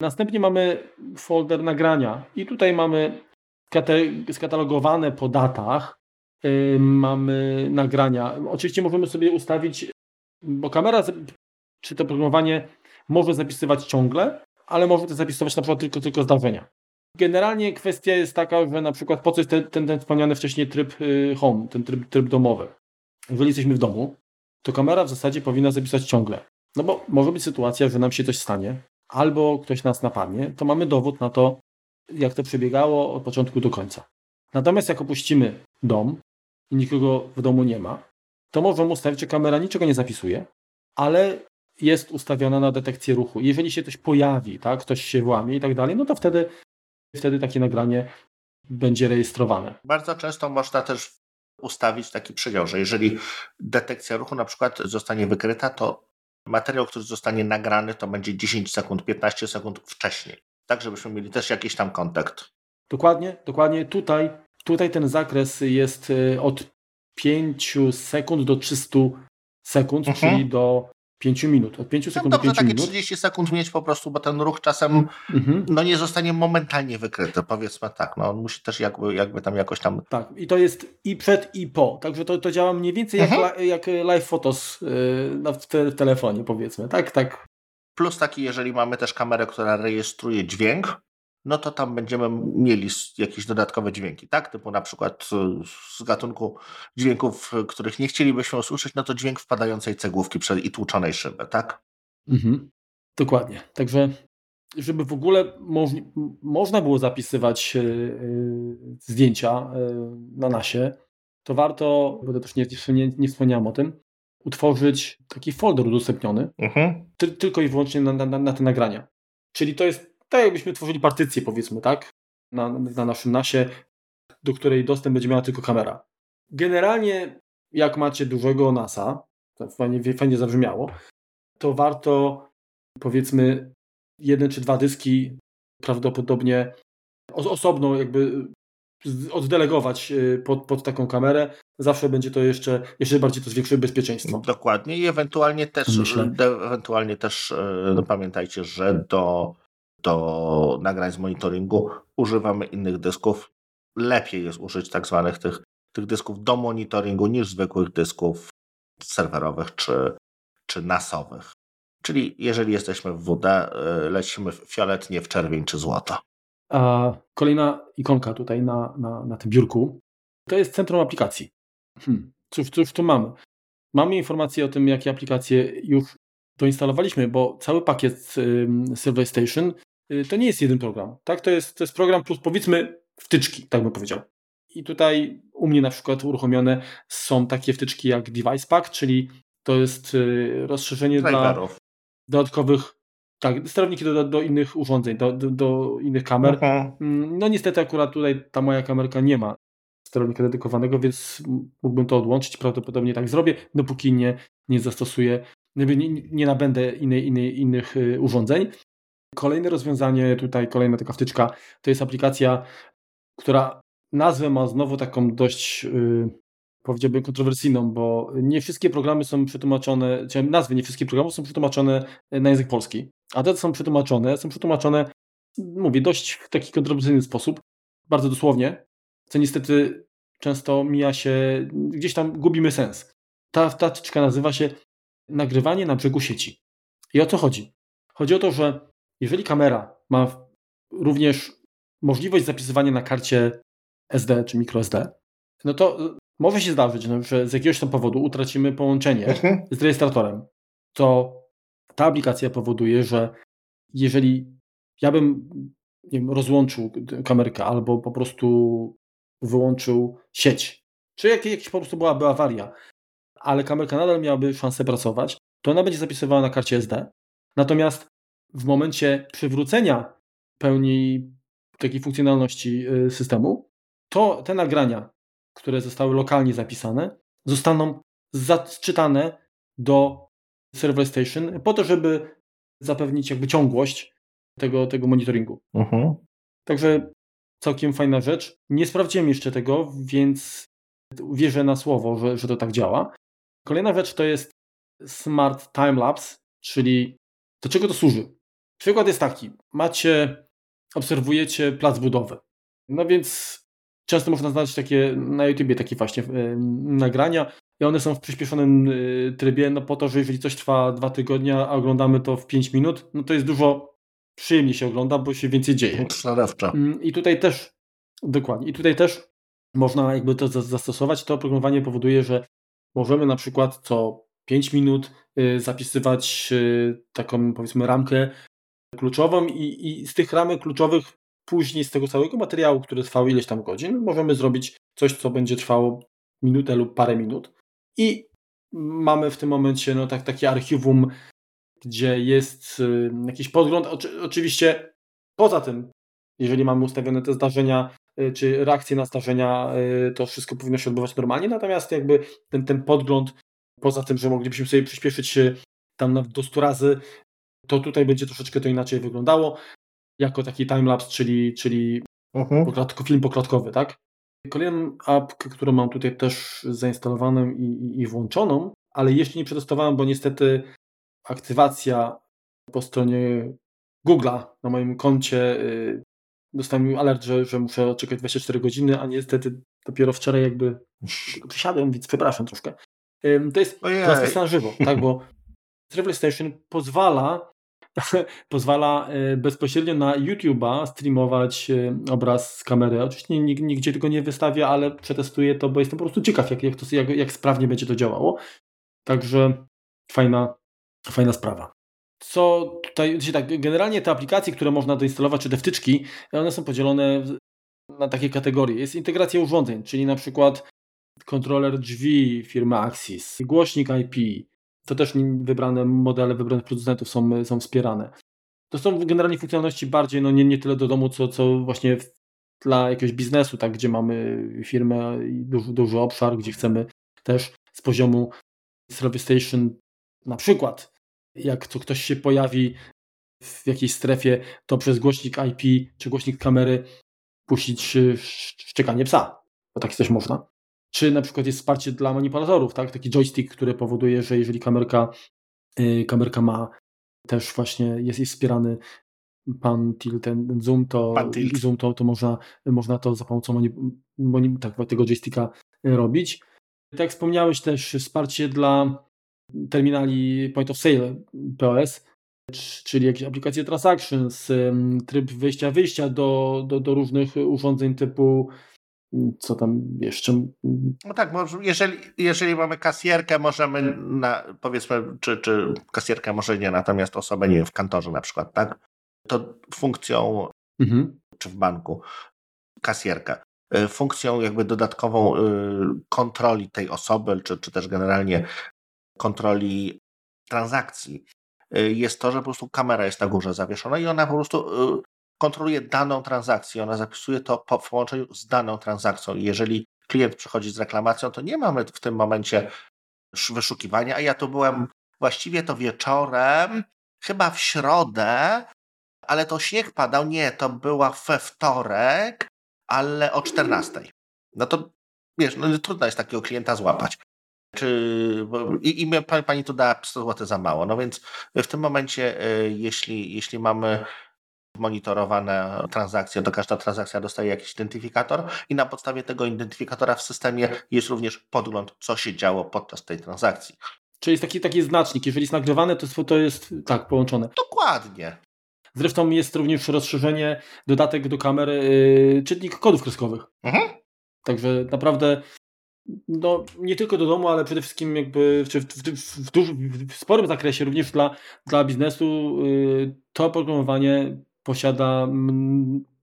Następnie mamy folder nagrania i tutaj mamy skatalogowane po datach, yy, mamy nagrania. Oczywiście możemy sobie ustawić, bo kamera czy to programowanie może zapisywać ciągle, ale może to zapisywać na przykład tylko, tylko zdarzenia. Generalnie kwestia jest taka, że na przykład po co jest ten, ten, ten wspomniany wcześniej tryb y, home, ten tryb, tryb domowy. Jeżeli jesteśmy w domu, to kamera w zasadzie powinna zapisać ciągle. No bo może być sytuacja, że nam się coś stanie, albo ktoś nas napadnie, to mamy dowód na to, jak to przebiegało od początku do końca. Natomiast jak opuścimy dom, i nikogo w domu nie ma, to możemy ustawić, że kamera niczego nie zapisuje, ale jest ustawiona na detekcję ruchu. Jeżeli się coś pojawi, tak, ktoś się włamie i tak dalej, no to wtedy, wtedy takie nagranie będzie rejestrowane. Bardzo często można też ustawić taki przydział, że jeżeli detekcja ruchu na przykład zostanie wykryta, to materiał, który zostanie nagrany, to będzie 10 sekund, 15 sekund wcześniej. Tak, żebyśmy mieli też jakiś tam kontakt. Dokładnie, dokładnie. Tutaj, tutaj ten zakres jest y, od 5 sekund do 300 sekund, mhm. czyli do 5 minut. Od 5 no sekund no dobrze, do 5 takie minut. 30 sekund mieć po prostu, bo ten ruch czasem mhm. no, nie zostanie momentalnie wykryty, powiedzmy tak. No, on musi też jakby, jakby tam jakoś tam... Tak, i to jest i przed, i po. Także to, to działa mniej więcej mhm. jak, jak live photos yy, w, te, w telefonie, powiedzmy. Tak, tak. Plus taki, jeżeli mamy też kamerę, która rejestruje dźwięk, no to tam będziemy mieli jakieś dodatkowe dźwięki, tak? Typu na przykład y, z gatunku dźwięków, których nie chcielibyśmy usłyszeć, no to dźwięk wpadającej cegłówki i tłuczonej szyby, tak? Mhm. Dokładnie. Także żeby w ogóle moż można było zapisywać yy, zdjęcia yy, na nasie, to warto, bo to też nie, nie, nie wspomniałem o tym, utworzyć taki folder udostępniony mhm. ty, tylko i wyłącznie na, na, na te nagrania. Czyli to jest tak jakbyśmy tworzyli partycję, powiedzmy, tak? Na, na naszym nasie, do której dostęp będzie miała tylko kamera. Generalnie, jak macie dużego NASA, to fajnie, fajnie zabrzmiało, to warto, powiedzmy, jeden czy dwa dyski prawdopodobnie osobno jakby oddelegować y, pod, pod taką kamerę, zawsze będzie to jeszcze, jeszcze bardziej to zwiększyło bezpieczeństwo. Dokładnie i ewentualnie też, Myślę. ewentualnie też y, no pamiętajcie, że do do nagrań z monitoringu używamy innych dysków. Lepiej jest użyć tak zwanych tych, tych dysków do monitoringu niż zwykłych dysków serwerowych czy, czy nasowych. Czyli jeżeli jesteśmy w WD, y, lecimy fiolet, nie w czerwień czy złoto. A kolejna ikonka tutaj na, na, na tym biurku to jest centrum aplikacji. Hmm. Cóż, cóż tu mamy? Mamy informacje o tym, jakie aplikacje już doinstalowaliśmy, bo cały pakiet Survey Station to nie jest jeden program. Tak? To, jest, to jest program plus powiedzmy wtyczki, tak bym powiedział. I tutaj u mnie na przykład uruchomione są takie wtyczki jak Device Pack, czyli to jest y, rozszerzenie Driverów. dla dodatkowych tak, sterowniki do, do innych urządzeń, do, do, do innych kamer. Okay. Mm, no niestety akurat tutaj ta moja kamerka nie ma sterownika dedykowanego, więc mógłbym to odłączyć. Prawdopodobnie tak zrobię, dopóki nie, nie zastosuję nie, nie nabędę innej, innej, innych y, urządzeń. Kolejne rozwiązanie, tutaj kolejna taka wtyczka, to jest aplikacja, która nazwę ma znowu taką dość, yy, powiedziałbym, kontrowersyjną, bo nie wszystkie programy są przetłumaczone, czy nazwy nie wszystkich programów są przetłumaczone na język polski, a te są przetłumaczone, są przetłumaczone, mówię, dość w taki kontrowersyjny sposób, bardzo dosłownie, co niestety często mija się, gdzieś tam gubimy sens. Ta wtyczka nazywa się nagrywanie na brzegu sieci. I o co chodzi? Chodzi o to, że jeżeli kamera ma również możliwość zapisywania na karcie SD czy microSD, no to y, może się zdarzyć, no, że z jakiegoś tam powodu utracimy połączenie mhm. z rejestratorem. To ta aplikacja powoduje, że jeżeli ja bym wiem, rozłączył kamerkę albo po prostu wyłączył sieć, czy jak, jakiś po prostu byłaby awaria, ale kamerka nadal miałaby szansę pracować, to ona będzie zapisywała na karcie SD. Natomiast w momencie przywrócenia pełni takiej funkcjonalności y, systemu, to te nagrania, które zostały lokalnie zapisane, zostaną zaczytane do Server Station po to, żeby zapewnić jakby ciągłość tego, tego monitoringu. Uh mhm. -huh. Także całkiem fajna rzecz. Nie sprawdziłem jeszcze tego, więc wierzę na słowo, że, że to tak działa. Kolejna rzecz to jest Smart Timelapse, czyli do czego to służy? Przykład jest taki. Macie, obserwujecie plac budowy. No więc często można znaleźć takie na YouTubie takie właśnie yy, nagrania i one są w przyspieszonym yy, trybie, no po to, że jeżeli coś trwa dwa tygodnie, a oglądamy to w 5 minut, no to jest dużo przyjemniej się ogląda, bo się więcej dzieje. Szarewcza. Yy, I tutaj też, dokładnie, i tutaj też można jakby to zastosować. To oprogramowanie powoduje, że możemy na przykład co 5 minut y, zapisywać taką powiedzmy ramkę kluczową i, i z tych ramek kluczowych później z tego całego materiału, który trwał ileś tam godzin, możemy zrobić coś, co będzie trwało minutę lub parę minut. I mamy w tym momencie no, tak, takie archiwum, gdzie jest y, jakiś podgląd. Oczy, oczywiście poza tym, jeżeli mamy ustawione te zdarzenia, y, czy reakcje na zdarzenia, y, to wszystko powinno się odbywać normalnie, natomiast jakby ten, ten podgląd, poza tym, że moglibyśmy sobie przyspieszyć tam do 100 razy, to tutaj będzie troszeczkę to inaczej wyglądało, jako taki timelapse, czyli, czyli uh-huh. poklatko, film poklatkowy, tak? Kolejną apkę, którą mam tutaj też zainstalowaną i, i, i włączoną, ale jeszcze nie przetestowałem, bo niestety aktywacja po stronie Google'a na moim koncie y, dostałem alert, że, że muszę czekać 24 godziny, a niestety dopiero wczoraj jakby przysiadłem, więc przepraszam troszkę. To jest transmisja na żywo, tak, bo Travel Station pozwala pozwala e, bezpośrednio na YouTube'a streamować e, obraz z kamery. Oczywiście nigdzie tego nie wystawia, ale przetestuję to, bo jestem po prostu ciekaw, jak, jak, to, jak, jak sprawnie będzie to działało. Także fajna, fajna sprawa. Co tutaj, tak, generalnie te aplikacje, które można doinstalować, czy te wtyczki, one są podzielone na takie kategorie. Jest integracja urządzeń, czyli na przykład kontroler drzwi firmy Axis, głośnik IP, to też wybrane modele wybranych producentów są, są wspierane. To są generalnie funkcjonalności bardziej, no nie, nie tyle do domu, co, co właśnie dla jakiegoś biznesu, tak, gdzie mamy firmę i duży, duży obszar, gdzie chcemy też z poziomu Service Station na przykład, jak to ktoś się pojawi w jakiejś strefie, to przez głośnik IP czy głośnik kamery puścić szczekanie psa, bo tak też można. Czy na przykład jest wsparcie dla manipulatorów, tak? Taki joystick, który powoduje, że jeżeli kamerka, yy, kamerka ma też właśnie, jest, jest wspierany pan tilt, ten zoom, to, tilt. zoom, to, to można, można to za pomocą mani, mani, tak, tego joysticka robić. Tak jak wspomniałeś też wsparcie dla terminali point of sale POS, czyli jakieś aplikacje transactions, tryb wejścia-wyjścia do, do, do różnych urządzeń typu co tam jeszcze? No tak, jeżeli, jeżeli mamy kasjerkę, możemy, na, powiedzmy, czy, czy kasjerkę może nie, natomiast osobę, nie wiem, w kantorze na przykład, tak? To funkcją, mhm. czy w banku, kasjerkę, y, funkcją jakby dodatkową y, kontroli tej osoby, czy, czy też generalnie kontroli transakcji y, jest to, że po prostu kamera jest na górze zawieszona i ona po prostu kontroluje daną transakcję, ona zapisuje to po, w połączeniu z daną transakcją. Jeżeli klient przychodzi z reklamacją, to nie mamy w tym momencie wyszukiwania, a ja tu byłem właściwie to wieczorem, chyba w środę, ale to śnieg padał, nie, to była we wtorek, ale o 14. No to wiesz, no, trudno jest takiego klienta złapać. Czy, I, i pani, pani tu dała 100 zł za mało. No więc w tym momencie, y, jeśli, jeśli mamy monitorowane transakcje, to każda transakcja dostaje jakiś identyfikator i na podstawie tego identyfikatora w systemie jest również podgląd, co się działo podczas tej transakcji. Czyli jest taki, taki znacznik, jeżeli jest nagrywane, to, to jest tak połączone. Dokładnie. Zresztą jest również rozszerzenie, dodatek do kamery, yy, czytnik kodów kreskowych. Mhm. Także naprawdę no, nie tylko do domu, ale przede wszystkim jakby w, w, w, w, w sporym zakresie również dla, dla biznesu yy, to oprogramowanie posiada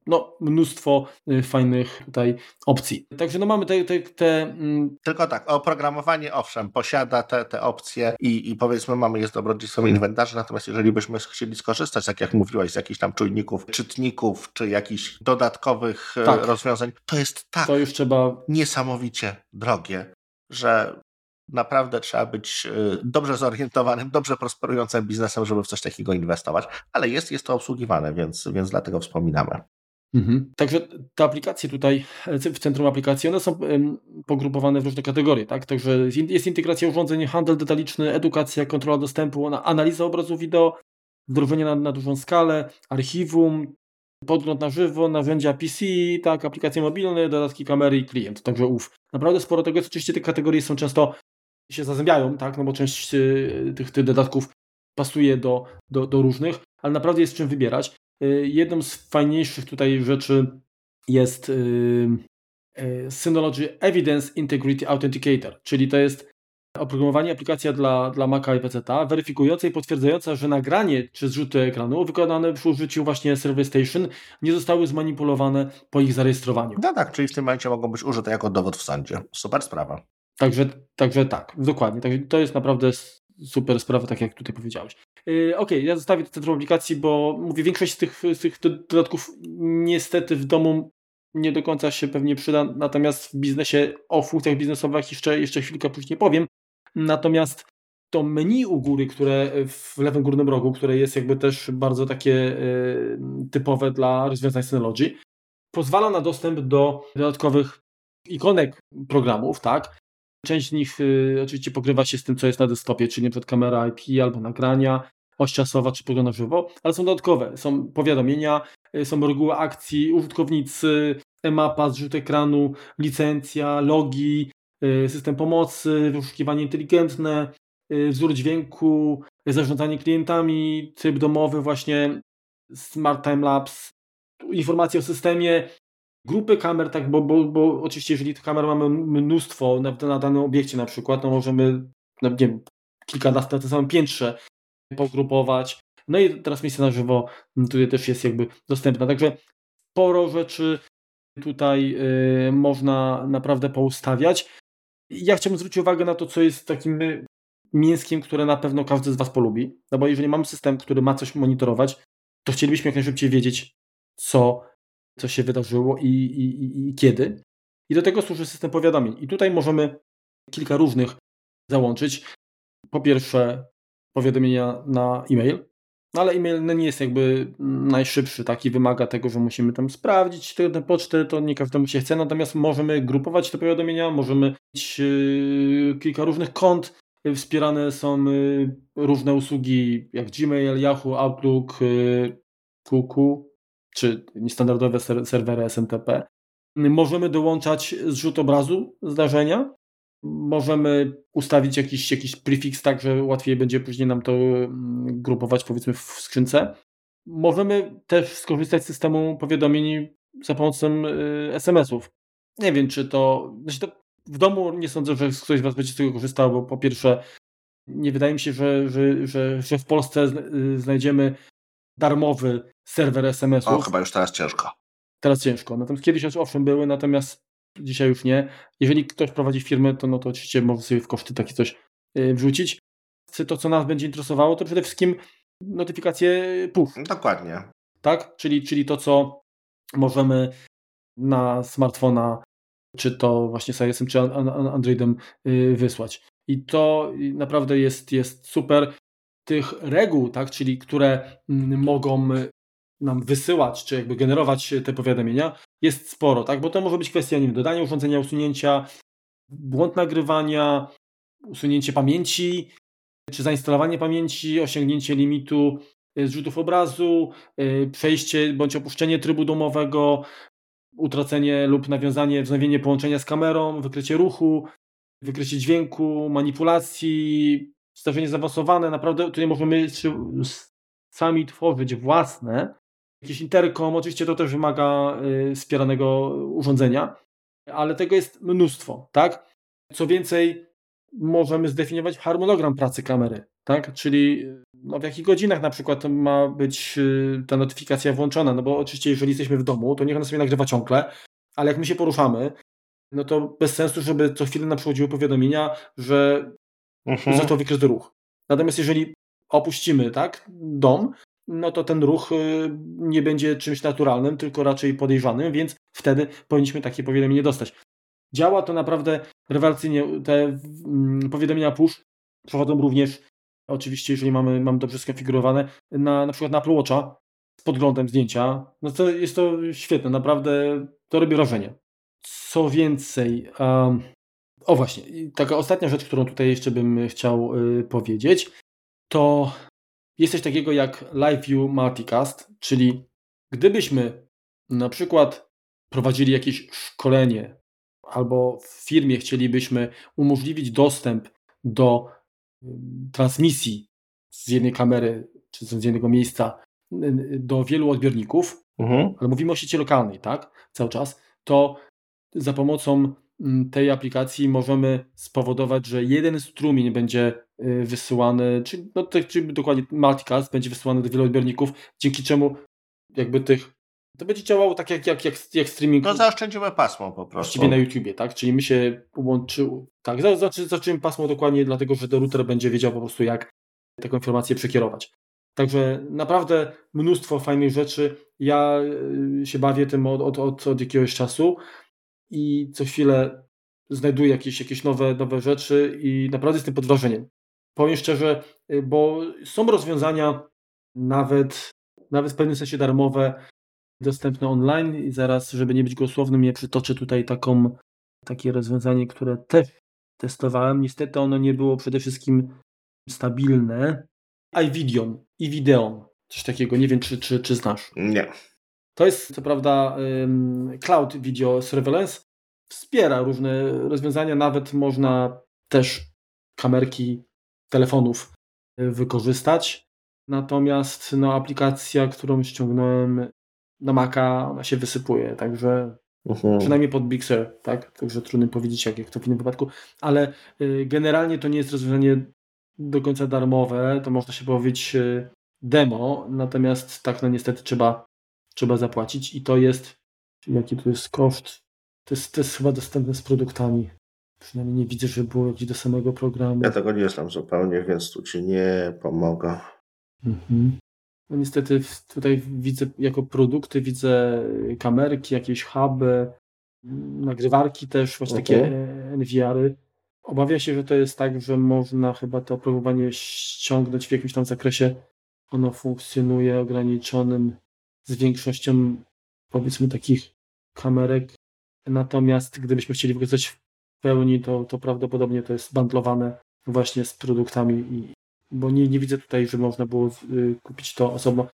no, mnóstwo y, fajnych tutaj opcji. Także no mamy te... te, te mm, Tylko tak, oprogramowanie owszem, posiada te, te opcje i, i powiedzmy mamy jest dobrodziejstwem inwentarzy, natomiast jeżeli byśmy chcieli skorzystać, tak jak mówiłaś, z jakichś tam czujników, czytników, czy jakichś dodatkowych e, tak. rozwiązań, to jest tak to już trzeba... niesamowicie drogie, że naprawdę trzeba być y, dobrze zorientowanym, dobrze prosperującym biznesem, żeby w coś takiego inwestować, ale jest, jest to obsługiwane, więc, więc dlatego wspominamy. Mhm. Także te aplikacje tutaj w centrum aplikacji, one są pogrupowane w różne kategorie, tak? Także jest integracja urządzeń, handel detaliczny, edukacja, kontrola dostępu, analiza obrazu wideo, wdrożenie na, na dużą skalę, archiwum, podgląd na żywo, narzędzia PC, tak, aplikacje mobilne, dodatki kamery i klient. Także ów. Naprawdę sporo tego jest. Oczywiście te kategorie są często się zazębiają, tak? No bo część y, tych, tych dodatków pasuje do, do, do różnych, ale naprawdę jest czym wybierać. Y, jedną z fajniejszych tutaj rzeczy jest y, Synology Evidence Integrity Authenticator, czyli to jest oprogramowanie, aplikacja dla, dla Maca i PC, weryfikująca i potwierdzająca, że nagranie czy zrzuty ekranu wykonane przy użyciu właśnie Server Station nie zostały zmanipulowane po ich zarejestrowaniu. No tak, czyli w tym momencie mogą być użyte jako dowód w sądzie. Super sprawa. Także, także tak, dokładnie. Także to jest naprawdę super sprawa, tak jak tutaj powiedziałeś. Yy, ok, ja zostawię to centrum aplikacji, bo mówię, większość z tych, z tych dodatków niestety w domu nie do końca się pewnie przyda, natomiast w biznesie o funkcjach biznesowych jeszcze, jeszcze chwilkę później powiem. Natomiast to menu u góry, które w lewym górnym rogu, które jest jakby też bardzo takie y, typowe dla rozwiązań Synology, pozwala na dostęp do dodatkowych ikonek programów, tak? Część z nich y, oczywiście pokrywa się z tym, co jest na desktopie, czyli np. kamera IP albo nagrania, oś czasowa czy pogląd na żywo, ale są dodatkowe. Są powiadomienia, y, są reguły akcji, użytkownicy, e-mapa, zrzut ekranu, licencja, logi, y, system pomocy, wyszukiwanie inteligentne, wzór dźwięku, zarządzanie klientami, tryb domowy, właśnie Smart Time Lapse, informacje o systemie, grupy kamer, tak, bo, bo, bo oczywiście jeżeli tych kamer mamy mnóstwo na, na danym obiekcie na przykład, to możemy no, nie wiem, kilkanaście na tym samym piętrze pogrupować. No i miejsce na żywo tutaj też jest jakby dostępna. Także sporo rzeczy tutaj y, można naprawdę poustawiać. Ja chciałbym zwrócić uwagę na to, co jest takim mięskiem, które na pewno każdy z Was polubi. No bo jeżeli mamy system, który ma coś monitorować, to chcielibyśmy jak najszybciej wiedzieć, co co się wydarzyło i, i, i kiedy. I do tego służy system powiadomień. I tutaj możemy kilka różnych załączyć. Po pierwsze, powiadomienia na e-mail, no ale e-mail no nie jest jakby najszybszy, taki wymaga tego, że musimy tam sprawdzić tę pocztę, to nie każdemu się chce, natomiast możemy grupować te powiadomienia, możemy mieć yy, kilka różnych kont, wspierane są yy, różne usługi jak Gmail, Yahoo, Outlook, yy, czy niestandardowe ser serwery SMTP. Możemy dołączać zrzut obrazu zdarzenia, możemy ustawić jakiś, jakiś prefix tak, że łatwiej będzie później nam to mm, grupować powiedzmy w skrzynce. Możemy też skorzystać z systemu powiadomień za pomocą y, SMS-ów. Nie wiem, czy to, znaczy to w domu nie sądzę, że ktoś z Was będzie z tego korzystał, bo po pierwsze nie wydaje mi się, że, że, że, że w Polsce y, znajdziemy darmowy serwer SMS-ów. O, chyba już teraz ciężko. Teraz ciężko. Natomiast kiedyś już owszem były, natomiast dzisiaj już nie. Jeżeli ktoś prowadzi firmę, to no to oczywiście może sobie w koszty takie coś y, wrzucić. To, co nas będzie interesowało, to przede wszystkim notyfikacje push. Dokładnie. Tak? Czyli, czyli to, co możemy na smartfona, czy to właśnie z iOS-em, czy Androidem y, wysłać. I to naprawdę jest, jest super tych reguł, tak, czyli które mm, mogą nam wysyłać, czy jakby generować te powiadomienia, jest sporo, tak, bo to może być kwestia nie wiem, dodania urządzenia, usunięcia, błąd nagrywania, usunięcie pamięci, czy zainstalowanie pamięci, osiągnięcie limitu e, zrzutów obrazu, e, przejście bądź opuszczenie trybu domowego, utracenie lub nawiązanie, wznowienie połączenia z kamerą, wykrycie ruchu, wykrycie dźwięku, manipulacji, zdarzenie zaawansowane, naprawdę tutaj możemy sami tworzyć własne. Jakiś interkom, oczywiście to też wymaga y, wspieranego urządzenia, ale tego jest mnóstwo, tak? Co więcej, możemy zdefiniować harmonogram pracy kamery, tak? Czyli no, w jakich godzinach na przykład ma być y, ta notyfikacja włączona, no bo oczywiście jeżeli jesteśmy w domu, to niech ona sobie nagrywa ciągle, ale jak my się poruszamy, no to bez sensu, żeby co chwilę nam przychodziły powiadomienia, że mhm. zaczął wykres ruch. Natomiast jeżeli opuścimy tak, dom, no to ten ruch y, nie będzie czymś naturalnym, tylko raczej podejrzanym, więc wtedy powinniśmy takie powiadomienie dostać. Działa to naprawdę rewelacyjnie. Te mm, powiadomienia push przechodzą również, oczywiście, jeżeli mamy, mamy dobrze skonfigurowane, na, na przykład na Apple Watcha z podglądem zdjęcia. No to jest to świetne, naprawdę to robi wrażenie. Co więcej, um, o właśnie, taka ostatnia rzecz, którą tutaj jeszcze bym chciał y, powiedzieć, to jest coś takiego jak Live View Multicast, czyli gdybyśmy na przykład prowadzili jakieś szkolenie albo w firmie chcielibyśmy umożliwić dostęp do y, transmisji z jednej kamery czy z jednego miejsca y, do wielu odbiorników, mhm. ale mówimy o sieci lokalnej, tak, cały czas, to za pomocą mm, tej aplikacji możemy spowodować, że jeden strumień będzie y, wysyłany, czyli, no, czyli dokładnie multicast będzie wysyłany do wielu odbiorników, dzięki czemu jakby tych to będzie działało tak jak, jak, jak, jak streaming. No zaoszczędzimy pasmo po prostu. Właściwie na YouTubie, tak? Czyli my się łączył. Tak, znaczy zaczęliśmy pasmo dokładnie dlatego, że router będzie wiedział po prostu jak taką informację przekierować. Także naprawdę mnóstwo fajnych rzeczy. Ja y, się bawię tym od, od, od, od jakiegoś czasu i co chwilę znajduję jakieś, jakieś nowe, nowe rzeczy i naprawdę jestem pod wrażeniem. Powiem szczerze, y, bo są rozwiązania nawet, nawet w pewnym sensie darmowe, dostępne online i zaraz, żeby nie być głosownym, ja przytoczę tutaj taką, takie rozwiązanie, które też testowałem. Niestety ono nie było przede wszystkim stabilne. iVideon, i Videon, coś takiego, nie wiem czy, czy, czy znasz. Nie. To jest co prawda Cloud Video Surveillance, wspiera różne rozwiązania, nawet można też kamerki telefonów y, wykorzystać. Natomiast no, aplikacja, którą ściągnąłem na Maca, ona się wysypuje, także uh-huh. przynajmniej pod Big Sur, tak? Także trudno powiedzieć, jak, jak to w innym wypadku, ale y, generalnie to nie jest rozwiązanie do końca darmowe, to można się powiedzieć y, demo, natomiast tak, no niestety trzeba, trzeba zapłacić i to jest, jaki tu jest koszt, to jest, to jest chyba dostępne z produktami. Przynajmniej nie widzę, że było gdzieś do samego programu. Ja tego nie znam zupełnie, więc tu Ci nie pomogę. Mhm. No niestety tutaj widzę jako produkty, widzę kamerki, jakieś huby, nagrywarki też, właśnie okay. takie NVR-y. Obawiam się, że to jest tak, że można chyba to oprogramowanie ściągnąć w jakimś tam zakresie. Ono funkcjonuje ograniczonym z większością powiedzmy takich kamerek. Natomiast gdybyśmy chcieli wykorzystać w pełni, to, to prawdopodobnie to jest bandlowane właśnie z produktami bo nie, nie widzę tutaj, że można było y, kupić to osobno.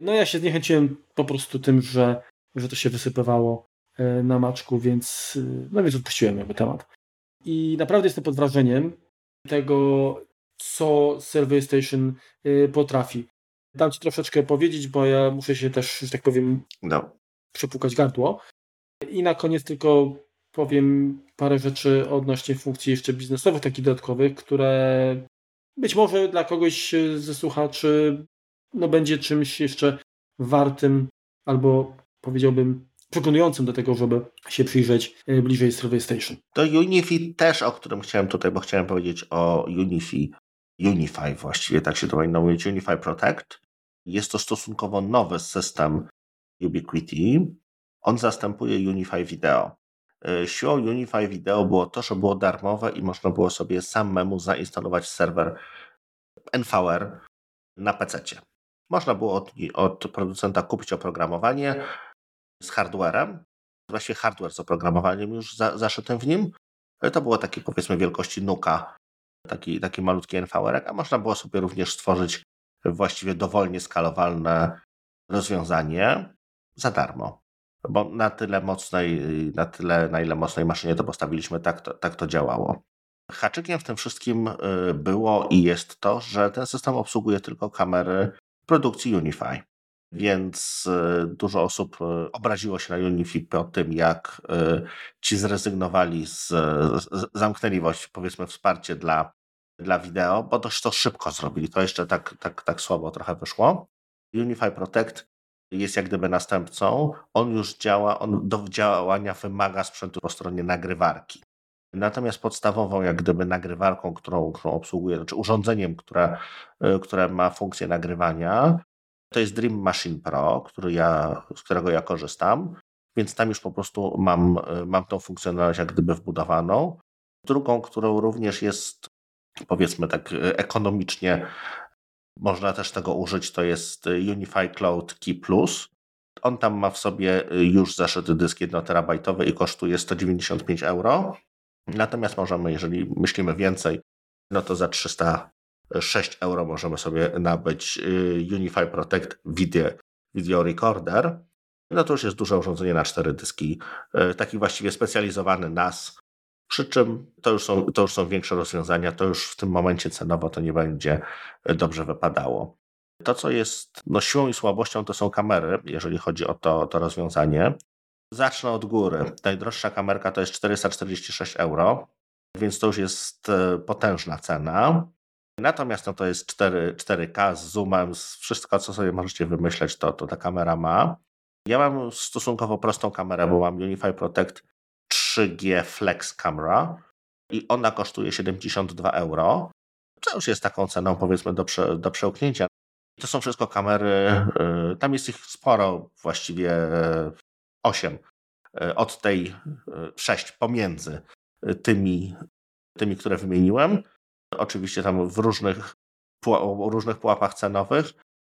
No ja się zniechęciłem po prostu tym, że, że to się wysypywało y, na maczku, więc y, no więc odpuściłem jakby temat. I naprawdę jestem pod wrażeniem tego, co Survey Station potrafi. Dam Ci troszeczkę powiedzieć, bo ja muszę się też, że tak powiem, no. przepukać gardło. I na koniec tylko powiem parę rzeczy odnośnie funkcji jeszcze biznesowych, takich dodatkowych, które być może dla kogoś ze słuchaczy no, będzie czymś jeszcze wartym albo powiedziałbym przekonującym do tego, żeby się przyjrzeć e, bliżej Survey Station. To Unify też, o którym chciałem tutaj, bo chciałem powiedzieć o Unify, Unify właściwie, tak się to powinno mówić, Unify Protect. Jest to stosunkowo nowy system Ubiquiti. On zastępuje Unify Video. E, siłą Unify Video było to, że było darmowe i można było sobie samemu zainstalować serwer NVR na PC. Można było od, od producenta kupić oprogramowanie z hardwarem, właściwie hardware z oprogramowaniem już za, zaszytym w nim. E, to było takie powiedzmy wielkości nuka, taki, taki malutki NVR, a można było sobie również stworzyć właściwie dowolnie skalowalne rozwiązanie za darmo bo na tyle mocnej, na tyle, na ile mocnej maszynie to postawiliśmy, tak to, tak to działało. Haczykiem w tym wszystkim y, było i jest to, że ten system obsługuje tylko kamery produkcji Unify. Więc y, dużo osób y, obraziło się na Unify po tym, jak ci zrezygnowali z, z powiedzmy wsparcie dla, dla wideo, bo dość to szybko zrobili. To jeszcze tak, tak, tak słabo trochę wyszło. Unify Protect jest jak gdyby następcą, on już działa, on do działania wymaga sprzętu po stronie nagrywarki. Natomiast podstawową jak gdyby nagrywarką, którą, którą obsługuje, znaczy urządzeniem, które, e, które ma funkcję nagrywania, to jest Dream Machine Pro, który ja, z którego ja korzystam, więc tam już po prostu mam, e, mam tą funkcjonalność jak gdyby wbudowaną. Drugą, którą również jest powiedzmy tak e, ekonomicznie można też tego użyć, to jest Unify Cloud Key Plus. On tam ma w sobie już zaszyty dysk 1 terabajtowy i kosztuje 195 euro. Natomiast możemy, jeżeli myślimy więcej, no to za 306 euro możemy sobie nabyć Unify Protect Video, Video Recorder. No to już jest duże urządzenie na cztery dyski, taki właściwie specjalizowany NAS, przy czym to już, są, to już są większe rozwiązania, to już w tym momencie cenowo to nie będzie dobrze wypadało. To, co jest no, siłą i słabością, to są kamery, jeżeli chodzi o to, to rozwiązanie. Zacznę od góry. Najdroższa kamerka to jest 446 euro, więc to już jest e, potężna cena. Natomiast no, to jest 4, 4K z zoomem, z wszystko, co sobie możecie wymyśleć, to, to ta kamera ma. Ja mam stosunkowo prostą kamerę, bo mam Unify Protect 3G Flex Camera i ona kosztuje 72 euro. To już jest taką ceną, powiedzmy, do, prze, do przełknięcia. To są wszystko kamery, y, tam jest ich sporo, właściwie 8 y, od tej 6 y, pomiędzy tymi, tymi, które wymieniłem. Oczywiście tam w różnych, różnych pułapach cenowych.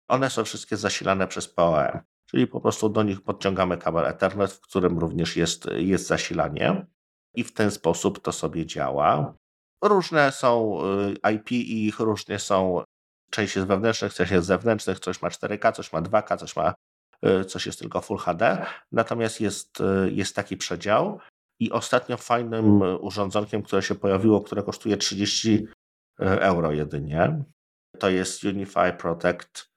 One są wszystkie zasilane przez POE, czyli po prostu do nich podciągamy kabel Ethernet, w którym również jest, jest zasilanie i w ten sposób to sobie działa. Różne są IP i ich różnie są część jest wewnętrznych, część jest zewnętrznych, coś ma 4K, coś ma 2K, coś ma y, coś jest tylko Full HD. Natomiast jest, y, jest taki przedział. I ostatnio fajnym urządzonkiem, które się pojawiło, które kosztuje 30 y, euro jedynie, to jest Unify Protect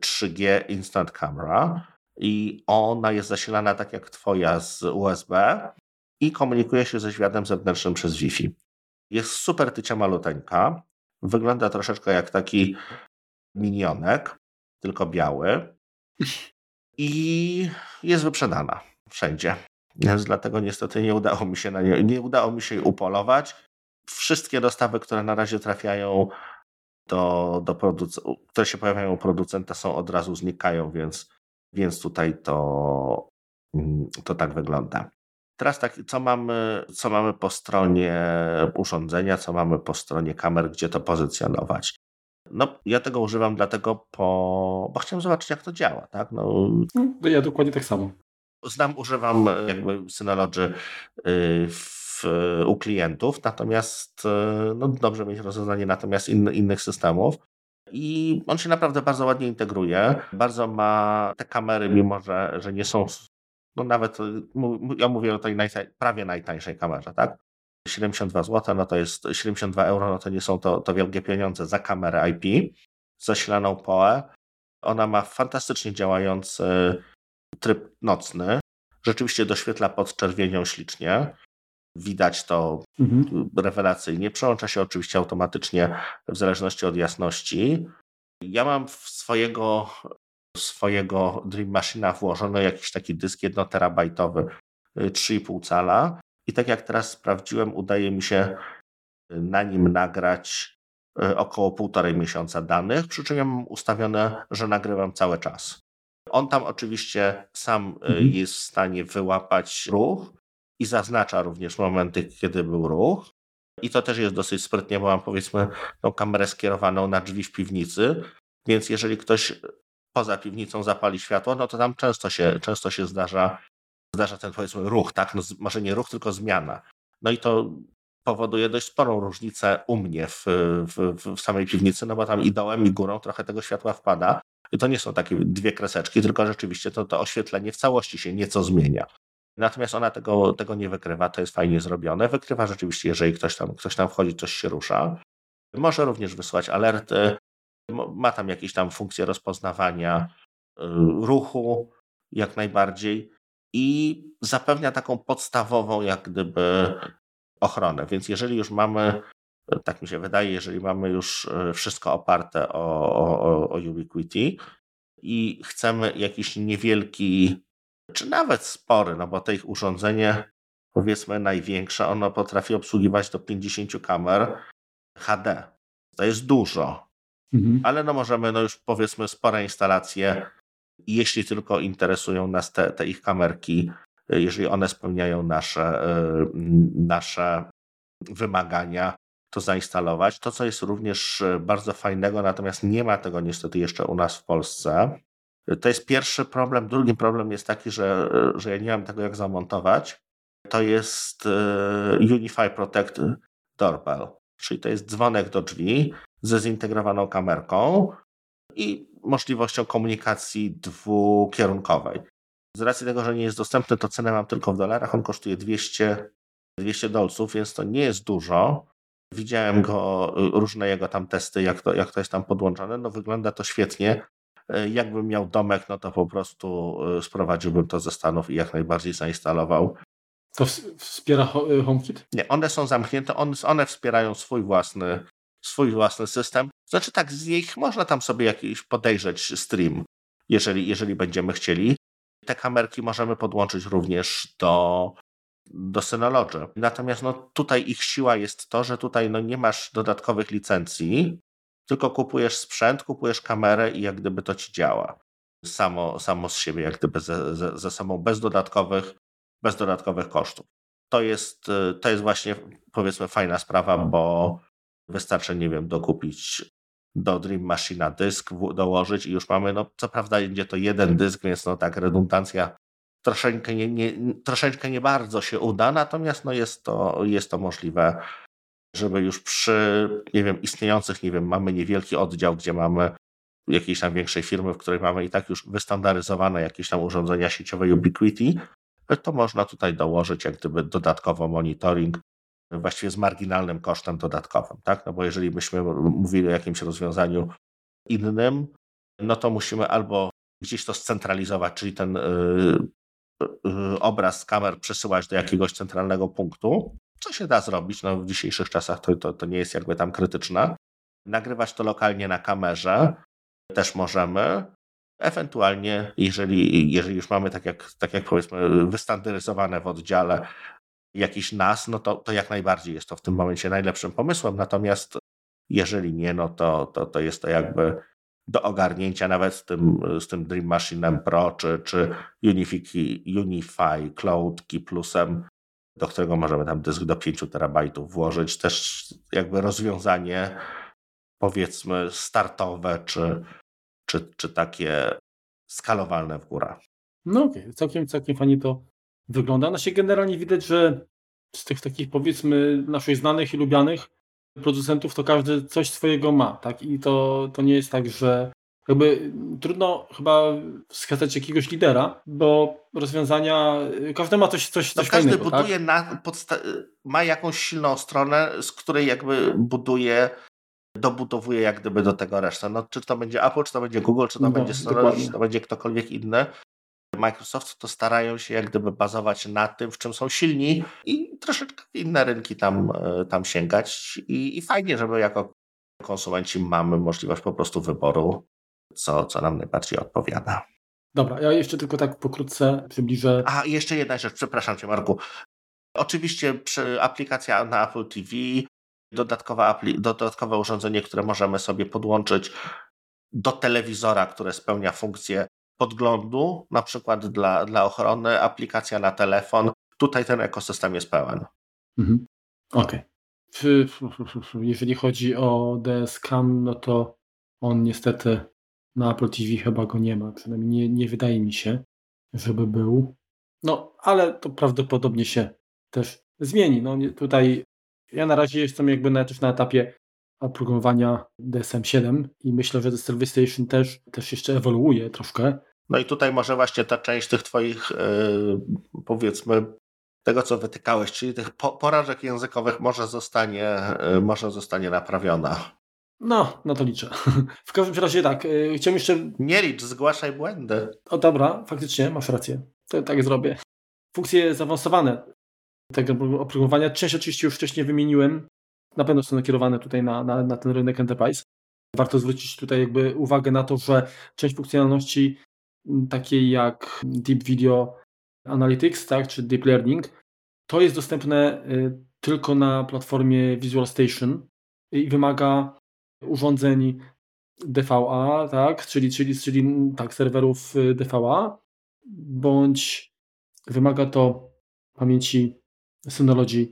3G Instant Camera. I ona jest zasilana tak jak twoja z USB i komunikuje się ze światem zewnętrznym przez Wi-Fi. Jest super tycia maluteńka. Wygląda troszeczkę jak taki minionek, tylko biały. I jest wyprzedana wszędzie. Więc dlatego niestety nie udało mi się na nie, nie udało mi się jej upolować. Wszystkie dostawy, które na razie trafiają do, do produc- które się pojawiają u producenta, są od razu znikają, więc, więc tutaj to, mm, to tak wygląda. Teraz tak, co mamy, co mamy po stronie urządzenia, co mamy po stronie kamer, gdzie to pozycjonować. No, ja tego używam dlatego, po, bo chciałem zobaczyć, jak to działa. Tak? No, no ja dokładnie tak samo. Znam, używam jakby Synology y, w, u klientów, natomiast y, no, dobrze mieć rozwiązanie natomiast in, innych systemów. I on się naprawdę bardzo ładnie integruje. Bardzo ma te kamery, mimo że, że nie są no nawet, ja mówię o tej najtań, prawie najtańszej kamerze, tak? 72 zł, no to jest 72 euro, no to nie są to, to wielkie pieniądze za kamerę IP zasilaną POE. Ona ma fantastycznie działający tryb nocny. Rzeczywiście doświetla pod czerwienią ślicznie. Widać to mhm. rewelacyjnie. Przełącza się oczywiście automatycznie w zależności od jasności. Ja mam w swojego swojego Dream Machine'a włożony jakiś taki dysk 1 terabajtowy 3,5 y, cala i tak jak teraz sprawdziłem, udaje mi się y, na nim nagrać y, około półtorej miesiąca danych, przy czym ja mam ustawione, że nagrywam cały czas. On tam oczywiście sam mhm. jest w stanie wyłapać ruch i zaznacza również momenty, kiedy był ruch. I to też jest dosyć sprytnie, bo mam powiedzmy tą kamerę skierowaną na drzwi w piwnicy, więc jeżeli ktoś poza piwnicą zapali światło, no to tam często się, często się zdarza, zdarza ten powiedzmy ruch, tak? No, może nie ruch, tylko zmiana. No i to powoduje dość sporą różnicę u mnie w, w, w samej piwnicy, no bo tam i dołem, i górą trochę tego światła wpada. I to nie są takie dwie kreseczki, tylko rzeczywiście to, to oświetlenie w całości się nieco zmienia. Natomiast ona tego, tego nie wykrywa, to jest fajnie zrobione. Wykrywa rzeczywiście, jeżeli ktoś tam, ktoś tam wchodzi, coś się rusza. Może również wysłać alerty, ma tam jakieś tam funkcje rozpoznawania y, ruchu, jak najbardziej, i zapewnia taką podstawową, jak gdyby, ochronę. Więc jeżeli już mamy, tak mi się wydaje, jeżeli mamy już y, wszystko oparte o, o, o Ubiquiti i chcemy jakiś niewielki, czy nawet spory, no bo to ich urządzenie, powiedzmy największe, ono potrafi obsługiwać do 50 kamer HD. To jest dużo. Mhm. Ale no możemy, no już powiedzmy, spore instalacje, jeśli tylko interesują nas te, te ich kamerki, jeżeli one spełniają nasze, e, nasze wymagania, to zainstalować. To, co jest również bardzo fajnego, natomiast nie ma tego niestety jeszcze u nas w Polsce, to jest pierwszy problem. Drugi problem jest taki, że, że ja nie mam tego jak zamontować. To jest e, Unify Protect Doorbell, czyli to jest dzwonek do drzwi, ze zintegrowaną kamerką i możliwością komunikacji dwukierunkowej. Z racji tego, że nie jest dostępny, to cenę mam tylko w dolarach. On kosztuje 200, 200 dolców, więc to nie jest dużo. Widziałem go, różne jego tam testy, jak to, jak to jest tam podłączone. No wygląda to świetnie. E, jakbym miał domek, no to po prostu e, sprowadziłbym to ze Stanów i jak najbardziej zainstalował. To wspiera e, HomeKit? Nie, one są zamknięte, one wspierają swój własny, swój własny system. Znaczy tak, z nich można tam sobie jakiś podejrzeć stream, jeżeli, jeżeli będziemy chcieli. Te kamerki możemy podłączyć również do, do Synology. Natomiast no, tutaj ich siła jest to, że tutaj no, nie masz dodatkowych licencji, tylko kupujesz sprzęt, kupujesz kamerę i jak gdyby to ci działa. Samo, samo z siebie, jak gdyby ze, ze, ze sobą, bez dodatkowych, bez dodatkowych kosztów. To jest, to jest właśnie powiedzmy fajna sprawa, bo wystarczy, nie wiem, dokupić do Dream Machine dysk, dołożyć i już mamy, no co prawda będzie to jeden dysk, więc no tak redundancja troszeczkę nie, nie, troszeczkę nie bardzo się uda, natomiast no jest, to, jest to możliwe żeby już przy, nie wiem, istniejących, nie wiem, mamy niewielki oddział, gdzie mamy jakiejś tam większej firmy, w której mamy i tak już wystandaryzowane jakieś tam urządzenia sieciowe Ubiquiti, to można tutaj dołożyć jak gdyby dodatkowo monitoring, właściwie z marginalnym kosztem dodatkowym, tak? No bo jeżeli byśmy mówili o jakimś rozwiązaniu innym, no to musimy albo gdzieś to scentralizować, czyli ten yy, yy, obraz z kamer przesyłać do jakiegoś centralnego punktu, co się da zrobić, no w dzisiejszych czasach to, to, to nie jest jakby tam krytyczne. Nagrywać to lokalnie na kamerze też możemy. Ewentualnie, jeżeli, jeżeli już mamy tak jak, tak jak powiedzmy wystandaryzowane w oddziale jakiś NAS, no to, to jak najbardziej jest to w tym momencie najlepszym pomysłem. Natomiast jeżeli nie, no to, to, to jest to jakby do ogarnięcia nawet z tym, z tym Dream Machine Pro czy, czy Unify Cloud Key Plusem do którego możemy tam dysk do 5 terabajtów włożyć. Też jakby rozwiązanie powiedzmy startowe, czy, czy, czy takie skalowalne w górę. No okej, okay. całkiem, całkiem fajnie to wygląda. No się generalnie widać, że z tych takich powiedzmy naszych znanych i lubianych producentów to każdy coś swojego ma, tak? I to, to nie jest tak, że jakby trudno chyba wskazać jakiegoś lidera, bo rozwiązania, każdy ma coś, coś, no, coś Każdy fajnego, tak? buduje tak? na podsta- ma jakąś silną stronę, z której jakby buduje dobudowuje jak gdyby do tego resztę. No, czy to będzie Apple, czy to będzie Google, czy to no, będzie Sony, czy to będzie ktokolwiek inny. Microsoft to starają się jak gdyby bazować na tym, w czym są silni i troszeczkę inne rynki tam, e, tam sięgać i, i fajnie, żeby jako konsumenci mamy możliwość po prostu wyboru co, co nam najbardziej odpowiada. Dobra, ja jeszcze tylko tak pokrótce przybliżę. A, jeszcze jedna rzecz, przepraszam Cię Marku. Oczywiście aplikacja na Apple TV, dodatkowe, dodatkowe urządzenie, które możemy sobie podłączyć do telewizora, które spełnia funkcję podglądu, na przykład dla, dla ochrony, aplikacja na telefon. Tutaj ten ekosystem jest pełen. Mhm. Okej. Okay. Jeżeli chodzi o DSCAM, no to on niestety na Apple TV chyba go nie ma, przynajmniej nie, nie wydaje mi się, żeby był. No, ale to prawdopodobnie się też zmieni. No, tutaj ja na razie jestem jakby na, też na etapie oprogramowania DSM-7 i myślę, że Service Station też, też jeszcze ewoluuje troszkę. No i tutaj może właśnie ta część tych twoich yy, powiedzmy tego, co wytykałeś, czyli tych porażek językowych może zostanie, yy, może zostanie naprawiona. No, no to liczę. W każdym razie tak, yy, chciałem jeszcze... Nie licz, zgłaszaj błędy. O dobra, faktycznie, masz rację. To tak zrobię. Funkcje zaawansowane tego oprogramowania, część oczywiście już wcześniej wymieniłem. Na pewno są nakierowane tutaj na, na, na ten rynek enterprise. Warto zwrócić tutaj jakby uwagę na to, że część funkcjonalności takiej jak Deep Video Analytics, tak, czy Deep Learning, to jest dostępne y, tylko na platformie Visual Station i wymaga urządzeń DVA, tak, czyli, czyli, czyli tak, serwerów y, DVA, bądź wymaga to pamięci Synology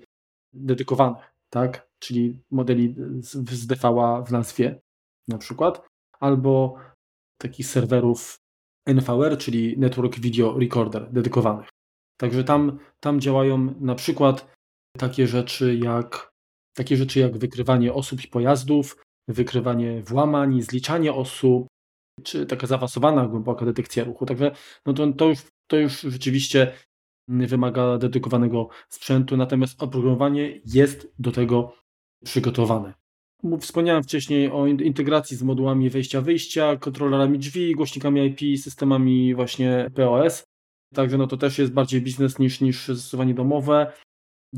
dedykowanych, tak, czyli modeli z, z DVA w nazwie na przykład, albo takich serwerów NVR, czyli Network Video Recorder dedykowanych. Także tam, tam działają na przykład takie rzeczy jak takie rzeczy jak wykrywanie osób i pojazdów, wykrywanie włamań, zliczanie osób, czy taka zaawansowana, głęboka detekcja ruchu. Także no to, to, już, to już rzeczywiście wymaga dedykowanego sprzętu, natomiast oprogramowanie jest do tego przygotowane. Wspomniałem wcześniej o integracji z modułami wejścia-wyjścia, kontrolerami drzwi, głośnikami IP, systemami właśnie POS. Także no to też jest bardziej biznes niż, niż zastosowanie domowe.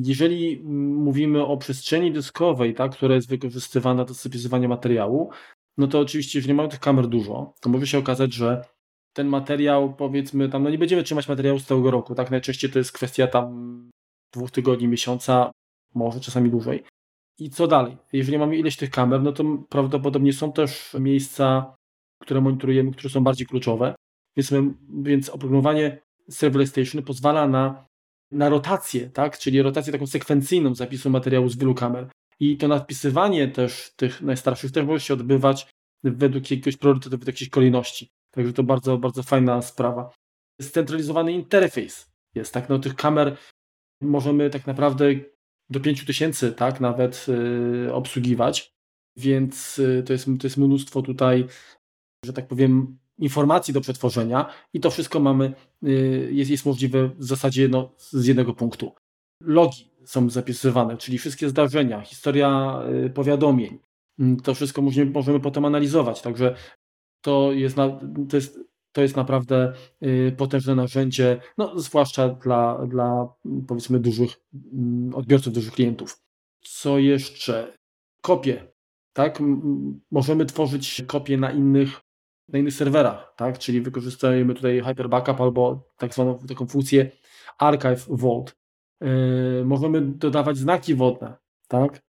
Jeżeli mówimy o przestrzeni dyskowej, tak, która jest wykorzystywana do zapisywania materiału, no to oczywiście, jeżeli mamy tych kamer dużo, to może się okazać, że ten materiał, powiedzmy, tam, no nie będziemy trzymać materiału z całego roku, tak? Najczęściej to jest kwestia tam dwóch tygodni, miesiąca, może czasami dłużej. I co dalej? Jeżeli mamy ileś tych kamer, no to prawdopodobnie są też miejsca, które monitorujemy, które są bardziej kluczowe. Więc, więc oprogramowanie Serverless Station pozwala na, na rotację, tak? czyli rotację taką sekwencyjną zapisu materiału z wielu kamer. I to nadpisywanie też tych najstarszych też może się odbywać według jakiegoś priorytetu, według jakiejś kolejności. Także to bardzo, bardzo fajna sprawa. Scentralizowany interfejs jest, tak? No tych kamer możemy tak naprawdę do 5000, tak, nawet y, obsługiwać, więc y, to, jest, to jest mnóstwo tutaj, że tak powiem, informacji do przetworzenia i to wszystko mamy, jest, jest możliwe w zasadzie no, z jednego punktu. Logi są zapisywane, czyli wszystkie zdarzenia, historia powiadomień, mm, to wszystko możemy, możemy potem analizować, także to jest, na, to jest to jest naprawdę y, potężne narzędzie, no, zwłaszcza dla, dla powiedzmy dużych mm, odbiorców, dużych klientów. Co jeszcze? Kopie. Tak? Możemy tworzyć kopie na innych, na innych serwerach, tak? czyli wykorzystujemy tutaj Hyper Backup albo tak zwaną taką funkcję Archive Vault. Yy, możemy dodawać znaki wodne. Tak?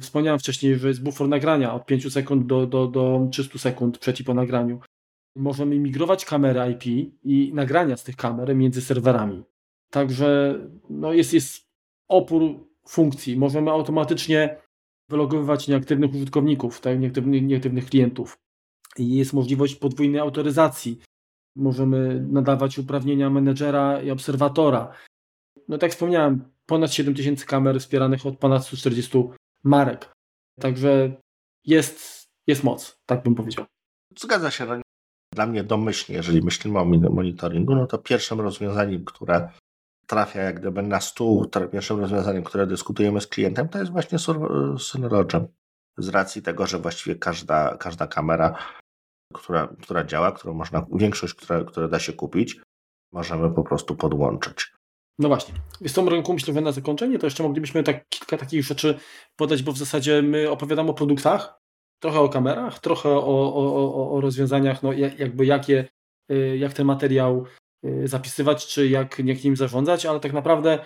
Wspomniałem wcześniej, że jest bufor nagrania od 5 sekund do, do, do 300 sekund przeciw po nagraniu możemy migrować kamery IP i nagrania z tych kamer między serwerami. Także no jest, jest opór funkcji. Możemy automatycznie wylogowywać nieaktywnych użytkowników, tak, nieaktywnych, nieaktywnych klientów. Jest możliwość podwójnej autoryzacji. Możemy nadawać uprawnienia menedżera i obserwatora. No tak wspomniałem, ponad 7000 kamer wspieranych od ponad 140 marek. Także jest, jest moc, tak bym powiedział. Zgadza się. No dla mnie domyślnie, jeżeli myślimy o monitoringu, no to pierwszym rozwiązaniem, które trafia jak gdyby na stół, pierwszym rozwiązaniem, które dyskutujemy z klientem, to jest właśnie Synology. Z racji tego, że właściwie każda, każda kamera, która, która działa, którą można, większość, które, które da się kupić, możemy po prostu podłączyć. No właśnie. Jest tą rynku, myślę, że na zakończenie to jeszcze moglibyśmy tak kilka takich rzeczy podać, bo w zasadzie my opowiadamy o produktach, trochę o kamerach, trochę o, o, o rozwiązaniach, no jakby jakie, y, jak ten materiał y, zapisywać, czy jak, jak nim zarządzać, ale tak naprawdę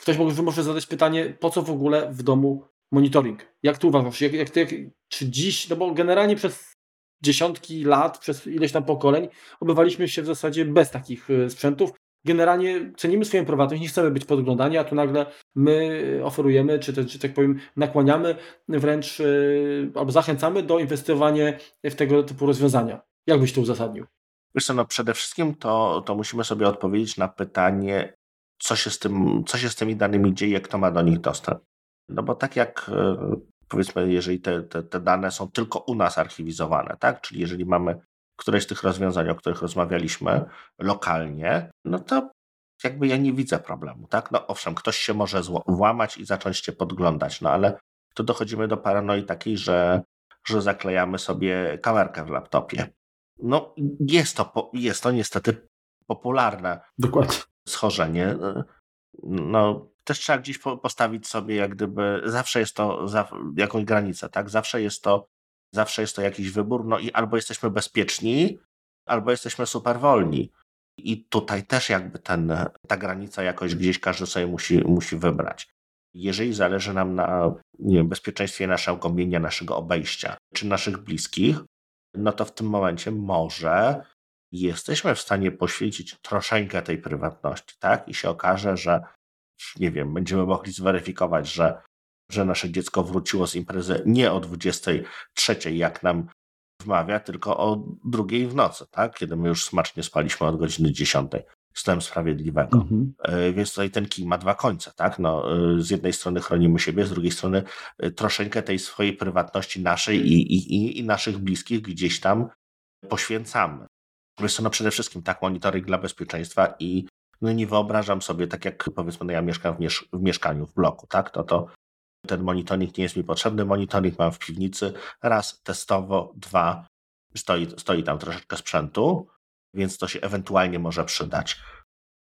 ktoś może, może zadać pytanie, po co w ogóle w domu monitoring? Jak tu uważasz? Jak, jak, jak, czy dziś, no bo generalnie przez dziesiątki lat, przez ileś tam pokoleń obywaliśmy się w zasadzie bez takich y, sprzętów generalnie cenimy swoją prywatność, nie chcemy być podglądani, a tu nagle my oferujemy, czy, czy tak powiem, nakłaniamy wręcz yy, albo zachęcamy do inwestowania w tego typu rozwiązania. Jak byś to uzasadnił? Wiesz co, no przede wszystkim to, to musimy sobie odpowiedzieć na pytanie, co się, z tym, co się z tymi danymi dzieje, kto ma do nich dostęp. No bo tak jak yy, powiedzmy, jeżeli te, te, te dane są tylko u nas archiwizowane, tak? Czyli jeżeli mamy któreś z tych rozwiązań, o których rozmawialiśmy lokalnie, no to jakby ja nie widzę problemu, tak? No owszem, ktoś się może włamać i zacząć cię podglądać, no ale tu dochodzimy do paranoi takiej, że, że zaklejamy sobie kamerkę w laptopie. No jest to, jest to niestety popularne Dokładnie. schorzenie. No też trzeba gdzieś postawić sobie jak gdyby, zawsze jest to za, jakąś granicę, tak? Zawsze jest to Zawsze jest to jakiś wybór, no i albo jesteśmy bezpieczni, albo jesteśmy super wolni. I tutaj też jakby ten, ta granica jakoś gdzieś każdy sobie musi, musi wybrać. Jeżeli zależy nam na wiem, bezpieczeństwie naszego naszego obejścia, czy naszych bliskich, no to w tym momencie może jesteśmy w stanie poświęcić troszeczkę tej prywatności, tak? I się okaże, że nie wiem, będziemy mogli zweryfikować, że że nasze dziecko wróciło z imprezy nie o 23, jak nam wmawia, tylko o drugiej w nocy, tak? kiedy my już smacznie spaliśmy od godziny 10 system sprawiedliwego. Mhm. E, więc tutaj ten kij ma dwa końce, tak? No, e, z jednej strony chronimy siebie, z drugiej strony e, troszeczkę tej swojej prywatności naszej i, i, i naszych bliskich gdzieś tam poświęcamy. Więc to no przede wszystkim tak monitoring dla bezpieczeństwa i no nie wyobrażam sobie, tak jak powiedzmy, no ja mieszkam w, miesz w mieszkaniu, w bloku, tak? To to ten monitoring nie jest mi potrzebny, monitoring mam w piwnicy, raz testowo, dwa, stoi, stoi tam troszeczkę sprzętu, więc to się ewentualnie może przydać.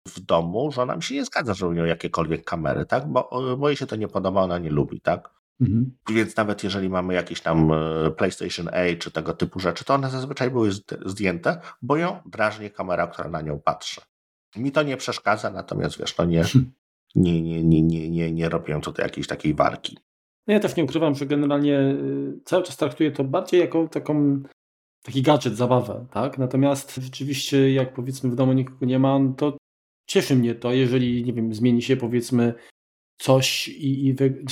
W domu żona mi się nie zgadza, że u nią jakiekolwiek kamery, tak? Bo, bo jej się to nie podoba, ona nie lubi, tak? Mhm. Więc nawet jeżeli mamy jakieś tam e, PlayStation A czy tego typu rzeczy, to one zazwyczaj były zdjęte, bo ją drażni kamera, która na nią patrzy. Mi to nie przeszkadza, natomiast wiesz, no nie, nie, nie, nie, nie, nie, nie robię tutaj jakiejś takiej walki. No ja też nie ukrywam, że generalnie y, cały czas traktuję to bardziej jako taką taki gadżet, zabawę, tak? Natomiast rzeczywiście, jak powiedzmy w domu nikogo nie ma, no to cieszy mnie to, jeżeli, nie wiem, zmieni się powiedzmy coś i, i wy...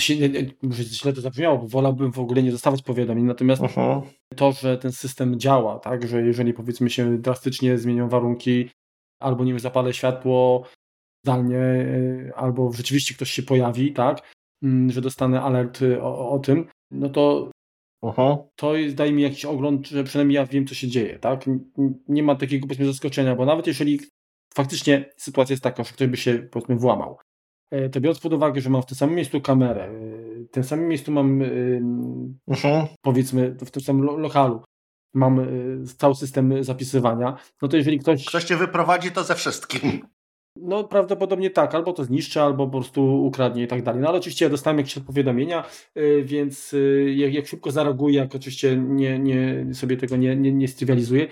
może źle to zabrzmiało, bo wolałbym w ogóle nie dostawać powiadomień, natomiast Aha. to, że ten system działa, tak, że jeżeli powiedzmy się drastycznie zmienią warunki, albo nie wiem, zapalę światło zdalnie, e, albo rzeczywiście ktoś się pojawi, tak, mm, że dostanę alert o, o tym, no to Aha. to daje mi jakiś ogląd, że przynajmniej ja wiem, co się dzieje, tak? Nie ma takiego powiedzmy zaskoczenia, bo nawet jeżeli faktycznie sytuacja jest taka, że ktoś by się powiedzmy włamał, e, to biorąc pod uwagę, że mam w tym samym miejscu kamerę, e, w tym samym miejscu mam Aha. powiedzmy w tym samym lokalu, mam cały system zapisywania, no to jeżeli ktoś... Ktoś cię wyprowadzi, to ze wszystkim. No prawdopodobnie tak, albo to zniszczy, albo po prostu ukradnie i tak dalej. No ale oczywiście ja dostałem jakieś powiadomienia, y, więc y, jak, jak szybko zareaguję, jak oczywiście nie, nie, sobie tego nie, nie, nie strywializuję,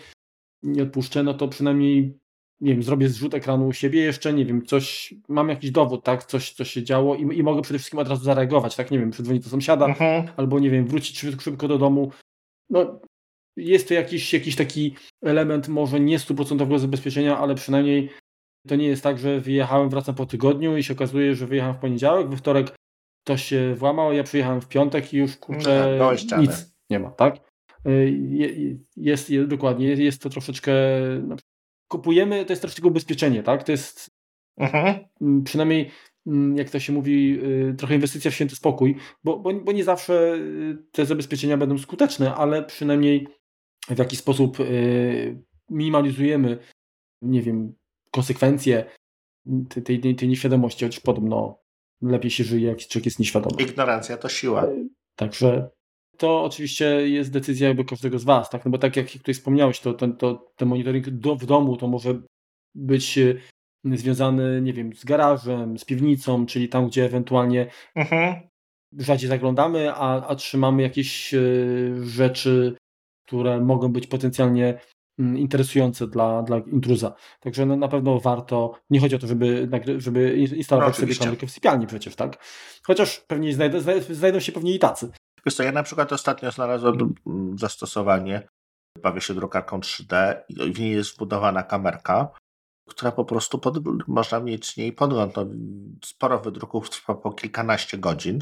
nie odpuszczę, no to przynajmniej nie wiem, zrobię zrzut ekranu u siebie jeszcze, nie wiem, coś, mam jakiś dowód, tak, coś, co się działo i, i mogę przede wszystkim od razu zareagować, tak, nie wiem, przedzwonić do sąsiada, mhm. albo nie wiem, wrócić szybko, szybko do domu. No, jest to jakiś, jakiś taki element może nie stuprocentowego zabezpieczenia, ale przynajmniej to nie jest tak, że wyjechałem, wracam po tygodniu i się okazuje, że wyjechałem w poniedziałek, we wtorek ktoś się włamał, ja przyjechałem w piątek i już kurczę no, nic nie ma, tak? Y, jest, jest, dokładnie, jest to troszeczkę no, kupujemy, to jest troszeczkę ubezpieczenie, tak? To jest mhm. Mm, przynajmniej mm, jak to się mówi, y, trochę inwestycja w święty spokój, bo, bo, bo nie zawsze y, te zabezpieczenia będą skuteczne, ale przynajmniej w jakiś sposób minimalizujemy, nie wiem, konsekwencje tej, tej, tej nieświadomości, chociaż podobno lepiej się żyje, jak człowiek jest nieświadomy. Ignorancja to siła. E, także to oczywiście jest decyzja jakby każdego z Was, tak? No bo tak jak tutaj wspomniałeś, to, to, to ten monitoring do, w domu to może być e, związany, nie wiem, z garażem, z piwnicą, czyli tam, gdzie ewentualnie mhm. rzadziej zaglądamy, a, a trzymamy jakieś e, rzeczy, które mogą być potencjalnie Mm, interesujące dla, dla intruza. Także no, na pewno warto, nie chodzi o to, żeby, żeby instalować no, sobie kamerkę w sypialni przecież, tak? Chociaż pewnie znajdą, znajdą się pewnie i tacy. Wiesz co, ja na przykład ostatnio znalazłem zastosowanie, bawię się drukarką 3D i w niej jest wbudowana kamerka, która po prostu pod, można mieć niej podgląd. No, sporo wydruków trwa po kilkanaście godzin,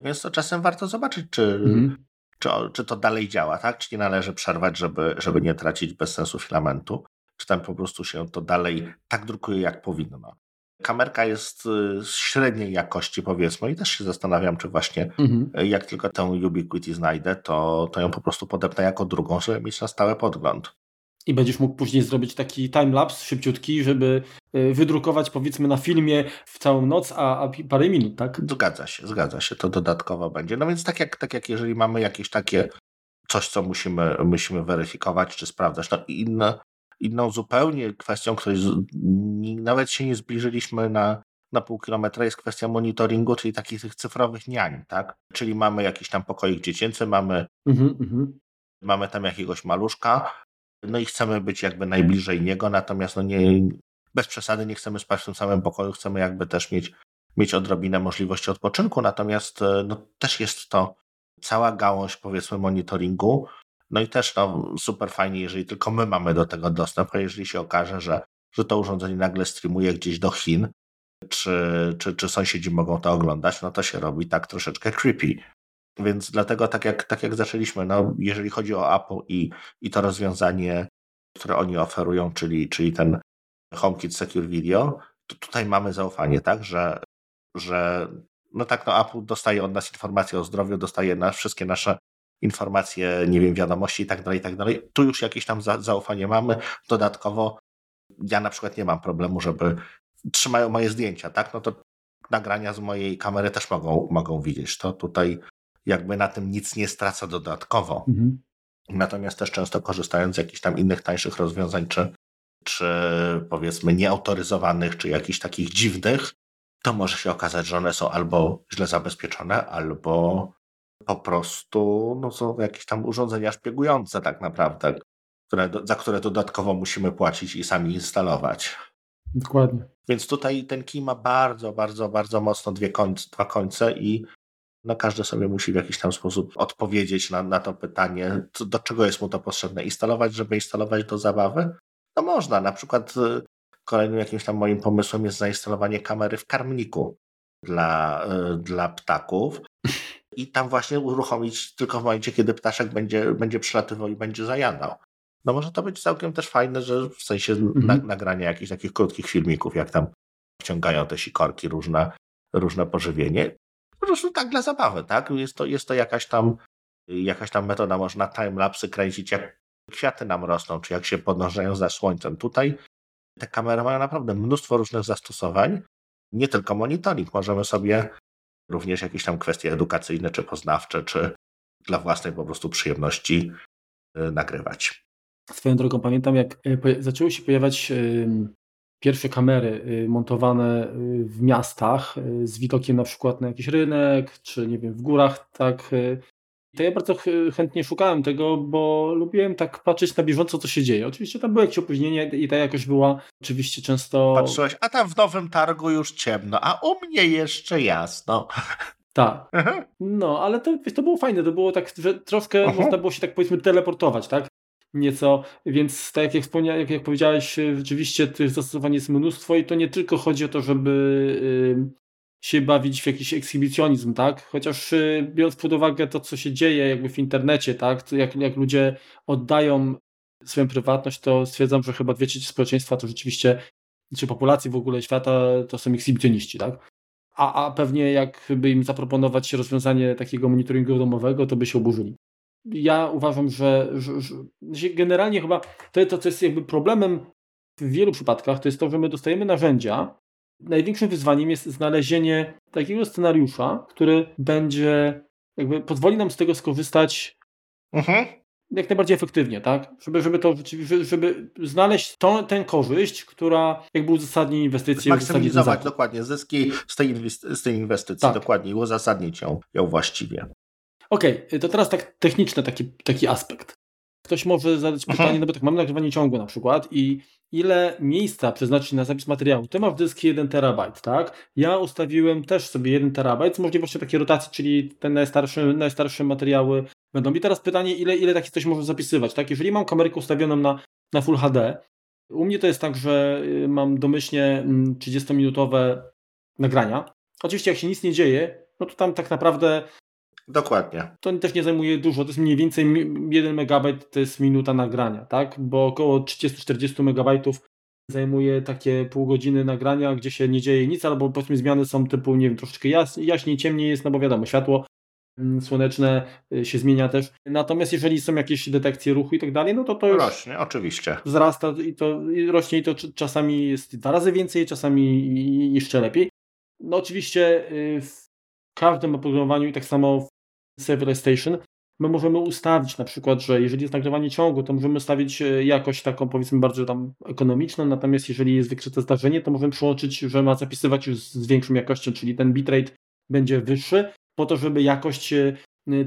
więc to czasem warto zobaczyć, czy, mhm czy, czy to dalej działa, tak? Czy nie należy przerwać, żeby, żeby nie tracić bez sensu filamentu? Czy tam po prostu się to dalej tak drukuje, jak powinno? Kamerka jest y, średniej jakości, powiedzmy, i też się zastanawiam, czy właśnie mhm. Y, jak tylko tę Ubiquity znajdę, to, to ją po prostu podepnę jako drugą, żeby mieć na stałe podgląd. I będziesz mógł później zrobić taki timelapse szybciutki, żeby y, wydrukować powiedzmy na filmie w całą noc, a, a parę minut, tak? Zgadza się, zgadza się, to dodatkowo będzie. No więc tak jak, tak jak jeżeli mamy jakieś takie coś, co musimy, musimy weryfikować czy sprawdzać, no inne, inną zupełnie kwestią, której z, nawet się nie zbliżyliśmy na, na pół kilometra jest kwestia monitoringu, czyli takich tych cyfrowych niań, tak? Czyli mamy jakiś tam pokoik dziecięcy, mamy, mhm, mhm. mamy tam jakiegoś maluszka, no i chcemy być jakby najbliżej niego, natomiast no nie, bez przesady nie chcemy spać w tym samym pokoju, chcemy jakby też mieć, mieć odrobinę możliwości odpoczynku, natomiast e, no, też jest to cała gałąź powiedzmy monitoringu, no i też no, super fajnie, jeżeli tylko my mamy do tego dostęp, a jeżeli się okaże, że, że to urządzenie nagle streamuje gdzieś do Chin, czy, czy, czy sąsiedzi mogą to oglądać, no to się robi tak troszeczkę creepy. Więc dlatego, tak jak, tak jak zaczęliśmy, no, jeżeli chodzi o Apple i, i to rozwiązanie, które oni oferują, czyli, czyli ten HomeKit Secure Video, to tutaj mamy zaufanie, tak, że, że no tak, no Apple dostaje od nas informacje o zdrowiu, dostaje nas, wszystkie nasze informacje, nie wiem, wiadomości i tak dalej, i tak dalej. Tu już jakieś tam za, zaufanie mamy. Dodatkowo ja na przykład nie mam problemu, żeby trzymają moje zdjęcia, tak? No to nagrania z mojej kamery też mogą, mogą widzieć. To tutaj jakby na tym nic nie straca dodatkowo. Mhm. Natomiast też często korzystając z jakichś tam innych tańszych rozwiązań, czy, czy powiedzmy nieautoryzowanych, czy jakichś takich dziwnych, to może się okazać, że one są albo źle zabezpieczone, albo po prostu no, są jakieś tam urządzenia szpiegujące tak naprawdę, które, za które dodatkowo musimy płacić i sami instalować. Dokładnie. Więc tutaj ten kij ma bardzo, bardzo, bardzo mocno dwie końce, dwa końce i no każdy sobie musi w jakiś tam sposób odpowiedzieć na, na to pytanie, co, do czego jest mu to potrzebne. Instalować, żeby instalować do zabawy? No można. Na przykład y, kolejnym jakimś tam moim pomysłem jest zainstalowanie kamery w karmniku dla, y, dla ptaków i tam właśnie uruchomić tylko w momencie, kiedy ptaszek będzie, będzie przylatywał i będzie zajadał. No może to być całkiem też fajne, że w sensie mhm. na, nagrania jakichś takich krótkich filmików, jak tam wciągają te sikorki różne, różne pożywienie. Po prostu tak dla zabawy, tak? Jest to, jest to jakaś tam jakaś tam metoda, można timelapsy kręcić, jak kwiaty nam rosną, czy jak się podążają za słońcem. Tutaj te kamery mają naprawdę mnóstwo różnych zastosowań, nie tylko monitoring. Możemy sobie również jakieś tam kwestie edukacyjne, czy poznawcze, czy dla własnej po prostu przyjemności y, nagrywać. Swoją drogą pamiętam, jak y, zaczęły się pojawiać pierwsze kamery y, montowane w miastach z widokiem na przykład na jakiś rynek, czy nie wiem, w górach, tak to ja bardzo chętnie szukałem tego, bo lubiłem tak patrzeć na bieżąco, co się dzieje. Oczywiście tam były jakieś opóźnienia i ta jakość była oczywiście często... Patrzyłeś, a tam w Nowym Targu już ciemno, a u mnie jeszcze jasno. Tak. No, ale to, to było fajne, to było tak, że troszkę Aha. można było się tak powiedzmy teleportować, tak? Nieco, więc tak jak, wspomniałem, jak, powiedziałeś, rzeczywiście tych zastosowań jest mnóstwo i to nie tylko chodzi o to, żeby się bawić w jakiś ekshibicjonizm, tak? Chociaż y, biorąc pod uwagę to, co się dzieje jakby w internecie, tak? Jak, jak ludzie oddają swoją prywatność, to stwierdzam, że chyba dwie trzecie społeczeństwa to rzeczywiście, czy populacji w ogóle świata, to są ekshibicjoniści, tak? A, a pewnie jakby im zaproponować rozwiązanie takiego monitoringu domowego, to by się oburzyli. Ja uważam, że, że, że generalnie chyba to, to, co jest jakby problemem w wielu przypadkach, to jest to, że my dostajemy narzędzia, największym wyzwaniem jest znalezienie takiego scenariusza, który będzie, jakby pozwoli nam z tego skorzystać mhm. jak najbardziej efektywnie, tak? Żeby, żeby to żeby znaleźć tą, tę korzyść, która jakby uzasadni inwestycję. Maksymalizować dokładnie zyski z tej, z tej inwestycji, tak. dokładnie i uzasadnić ją, ją właściwie. Okej, okay, to teraz tak techniczny taki, taki aspekt. Ktoś może zadać pytanie, Aha. no bo tak, mamy nagrywanie ciągu na przykład i ile miejsca przeznaczyć na zapis materiału. Ty masz dysk 1 terabajt, tak? Ja ustawiłem też sobie 1 terabajt z możliwością takiej rotacji, czyli te najstarsze, najstarsze materiały będą. I teraz pytanie, ile, ile takich coś może zapisywać, tak? Jeżeli mam kamerkę ustawioną na, na Full HD, u mnie to jest tak, że y, mam domyślnie 30-minutowe mm, nagrania. Oczywiście jak się nic nie dzieje, no to tam tak naprawdę Dokładnie. To też nie zajmuje dużo, to jest mniej więcej 1 MB to jest minuta nagrania, tak? Bo około 30-40 MB zajmuje takie pół godziny nagrania, gdzie się nie dzieje nic, albo powiedzmy zmiany są typu, nie wiem, troszeczkę jas jaśniej, ciemniej jest, no bo wiadomo, światło mm, słoneczne y, się zmienia też. Natomiast jeżeli są jakieś detekcje ruchu i tak dalej, no to to już rośnie, oczywiście. Wzrasta i to i rośnie i to czasami jest dwa razy więcej, czasami jeszcze lepiej. No oczywiście y, w każdym oprogramowaniu i tak samo Server Station, my możemy ustawić na przykład, że jeżeli jest nagrywanie ciągu, to możemy ustawić e, jakość taką powiedzmy bardziej tam ekonomiczną, natomiast jeżeli jest wykryte zdarzenie, to możemy przyłączyć, że ma zapisywać już z większą jakością, czyli ten bitrate będzie wyższy, po to, żeby jakość e,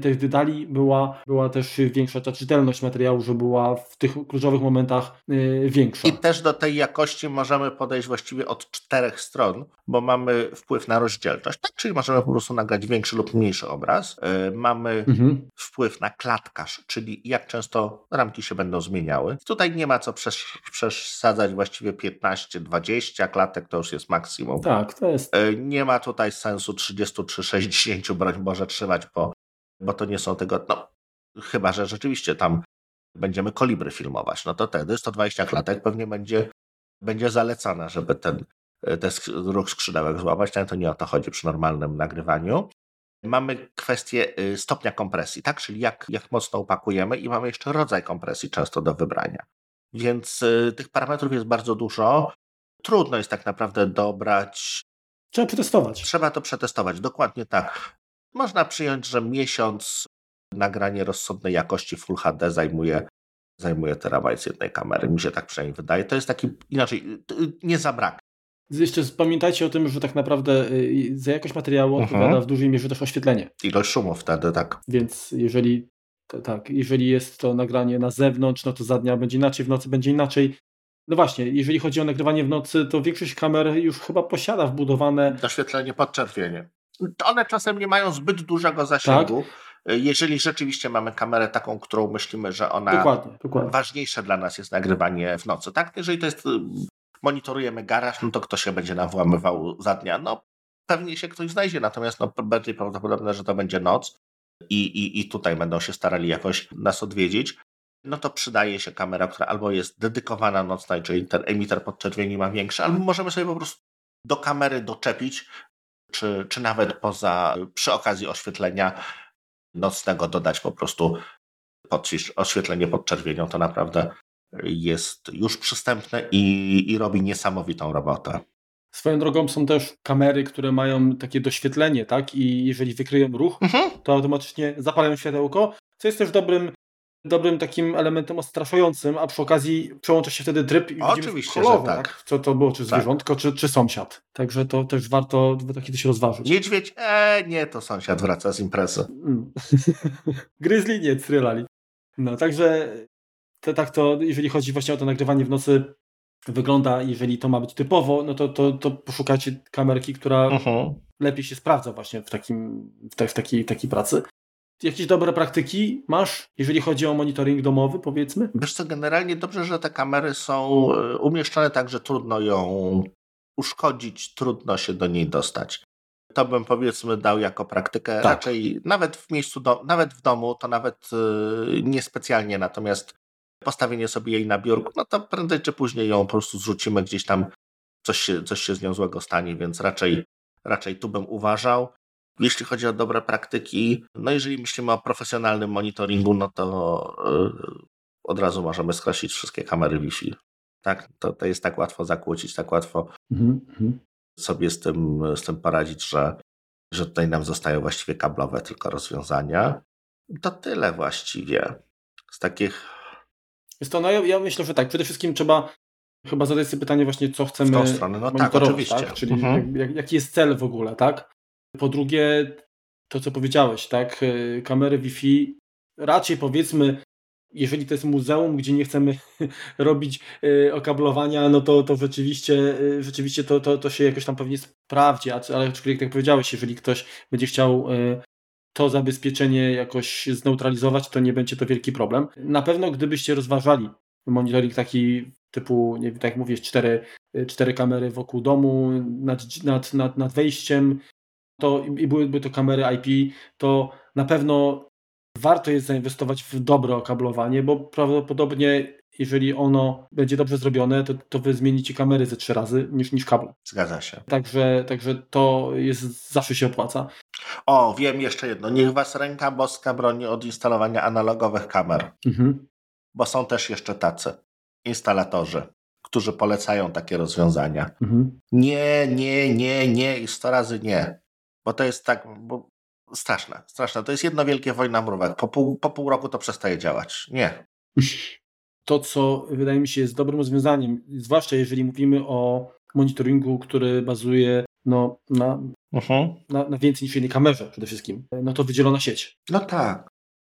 tych detali była, była też większa, ta czytelność materiału, że była w tych kluczowych momentach y, większa. I też do tej jakości możemy podejść właściwie od czterech stron, bo mamy wpływ na rozdzielczość, tak? czyli możemy po prostu nagrać większy lub mniejszy obraz. Y, mamy mhm. wpływ na klatkarz, czyli jak często ramki się będą zmieniały. Tutaj nie ma co przesadzać właściwie 15-20 klatek, to już jest maksimum. Tak, to jest. Nie ma tutaj sensu 30 czy 60, broń Boże, trzymać po bo to nie są tego, no chyba, że rzeczywiście tam będziemy kolibry filmować, no to wtedy 120 klatek pewnie będzie, będzie zalecane, żeby ten, ten ruch skrzydełek złapać, ale to nie o to chodzi przy normalnym nagrywaniu. Mamy kwestię y, stopnia kompresji, tak? Czyli jak, jak mocno upakujemy i mamy jeszcze rodzaj kompresji często do wybrania. Więc y, tych parametrów jest bardzo dużo. Trudno jest tak naprawdę dobrać Trzeba przetestować. Trzeba to przetestować, dokładnie tak. Można przyjąć, że miesiąc nagranie rozsądnej jakości Full HD zajmuje, zajmuje terabajt z jednej kamery. Mi się tak przynajmniej wydaje. To jest taki, inaczej, nie zabrak. Jeszcze pamiętajcie o tym, że tak naprawdę y, za jakość materiału mhm. odpowiada w dużej mierze też oświetlenie. Ilość szumu wtedy, tak. Więc jeżeli tak, jeżeli jest to nagranie na zewnątrz, no to za dnia będzie inaczej, w nocy będzie inaczej. No właśnie, jeżeli chodzi o nagrywanie w nocy, to większość kamer już chyba posiada wbudowane. Doświetlenie podczerwienie. One czasem nie mają zbyt dużego zasięgu. Tak? Jeżeli rzeczywiście mamy kamerę taką, którą myślimy, że ona dokładnie, dokładnie. ważniejsze dla nas jest nagrywanie w nocy, tak? Jeżeli to jest y, monitorujemy garaż, no to ktoś się będzie nam włamywał za dnia. No pewnie się ktoś znajdzie, natomiast no, bardziej prawdopodobne, że to będzie noc i, i, i tutaj będą się starali jakoś nas odwiedzić no to przydaje się kamera, która albo jest dedykowana nocnej, czyli ten emiter podczerwieni ma większy, albo możemy sobie po prostu do kamery doczepić, czy, czy nawet poza, przy okazji oświetlenia nocnego dodać po prostu pod, oświetlenie podczerwienią. To naprawdę jest już przystępne i, i robi niesamowitą robotę. Swoją drogą są też kamery, które mają takie doświetlenie, tak? I jeżeli wykryją ruch, mhm. to automatycznie zapalają światełko, co jest też dobrym dobrym takim elementem odstraszającym, a przy okazji przełącza się wtedy tryb i Oczywiście, kolorowo, że tak. tak. Co to było, czy tak. zwierzątko, tak. czy, czy sąsiad. Także to też warto takie coś rozważyć. Niedźwiedź? E, nie, to sąsiad wraca z imprezy. Mm. Grizzly nie, strylali. No, także to, tak to, jeżeli chodzi właśnie o to nagrywanie w nocy, wygląda, jeżeli to ma być typowo, no to, to, to poszukajcie kamerki, która uh -huh. lepiej się sprawdza właśnie w, takim, w, te, w takiej, takiej pracy jakieś dobre praktyki masz, jeżeli chodzi o monitoring domowy, powiedzmy? Wiesz co, generalnie dobrze, że te kamery są e, umieszczone tak, że trudno ją uszkodzić, trudno się do niej dostać. To bym powiedzmy dał jako praktykę tak. raczej nawet w miejscu, do, nawet w domu, to nawet yy, niespecjalnie, natomiast postawienie sobie jej na biurku, no to prędzej czy później ją po prostu zrzucimy gdzieś tam, coś się, coś się z nią złego stanie, więc raczej, raczej tu bym uważał. Jeśli chodzi o dobre praktyki, no jeżeli myślimy o profesjonalnym monitoringu, no to yy, od razu możemy skreślić wszystkie kamery Wi-Fi. Tak, to, to jest tak łatwo zakłócić, tak łatwo mm-hmm. sobie z tym, z tym poradzić, że, że tutaj nam zostają właściwie kablowe tylko rozwiązania. To tyle właściwie z takich. Jest to, no ja, ja myślę, że tak. Przede wszystkim trzeba chyba zadać sobie pytanie właśnie, co chcemy. W tą stronę, no tak, oczywiście. Tak? Czyli mhm. jak, jaki jest cel w ogóle, tak? Po drugie, to co powiedziałeś, tak, e, kamery Wi-Fi raczej powiedzmy, jeżeli to jest muzeum, gdzie nie chcemy robić e, okablowania, no to, to rzeczywiście, e, rzeczywiście to, to, to się jakoś tam pewnie sprawdzi, ale aczkolwiek tak powiedziałeś, jeżeli ktoś będzie chciał to zabezpieczenie jakoś zneutralizować, to nie będzie to wielki problem. Na pewno gdybyście rozważali monitoring taki typu, nie wiem, tak jak mówisz, cztery, cztery kamery wokół domu, nad, nad, nad, nad wejściem, to i byłyby to kamery IP, to na pewno warto jest zainwestować w dobre okablowanie, bo prawdopodobnie jeżeli ono będzie dobrze zrobione, to, to wy zmienicie kamery ze trzy razy niż, niż kable. Zgadza się. Także, także to jest, zawsze się opłaca. O, wiem jeszcze jedno. Niech was ręka boska broni od instalowania analogowych kamer. Mhm. Bo są też jeszcze tacy instalatorzy, którzy polecają takie rozwiązania. Mhm. Nie, nie, nie, nie i sto razy nie. Bo to jest tak, bo straszne, straszne. To jest jedno wielkie wojna mrówek. Po pół, po pół roku to przestaje działać. Nie. To, co wydaje mi się jest dobrym rozwiązaniem, zwłaszcza jeżeli mówimy o monitoringu, który bazuje no, na, uh mhm. -huh. na, na więcej niż jednej kamerze przede wszystkim, no to wydzielona sieć. No tak.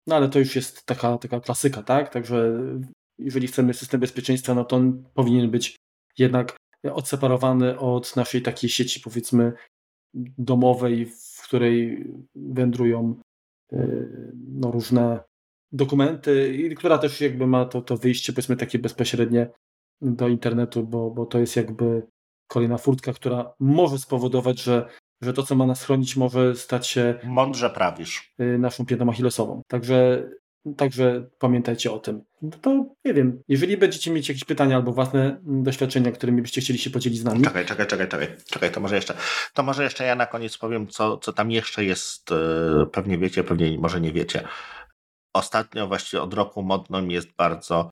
No ale to już jest taka, taka klasyka, tak? Także jeżeli chcemy system bezpieczeństwa, no to on powinien być jednak odseparowany od naszej takiej sieci, powiedzmy, domowej, w której wędrują y, no, różne dokumenty i która też jakby ma to, to wyjście powiedzmy takie bezpośrednie do internetu, bo, bo to jest jakby kolejna furtka, która może spowodować, że, że to, co ma nas chronić, może stać się mądrze prawisz. Y, naszą piętą achillesową. Także Także pamiętajcie o tym. No to nie wiem, jeżeli będziecie mieć jakieś pytania albo własne doświadczenia, którymi byście chcieli się podzielić z nami. Czekaj, czekaj, czekaj, czekaj, czekaj, to może jeszcze, to może jeszcze ja na koniec powiem, co, co tam jeszcze jest, e, pewnie wiecie, pewnie może nie wiecie. Ostatnio właściwie od roku modną jest bardzo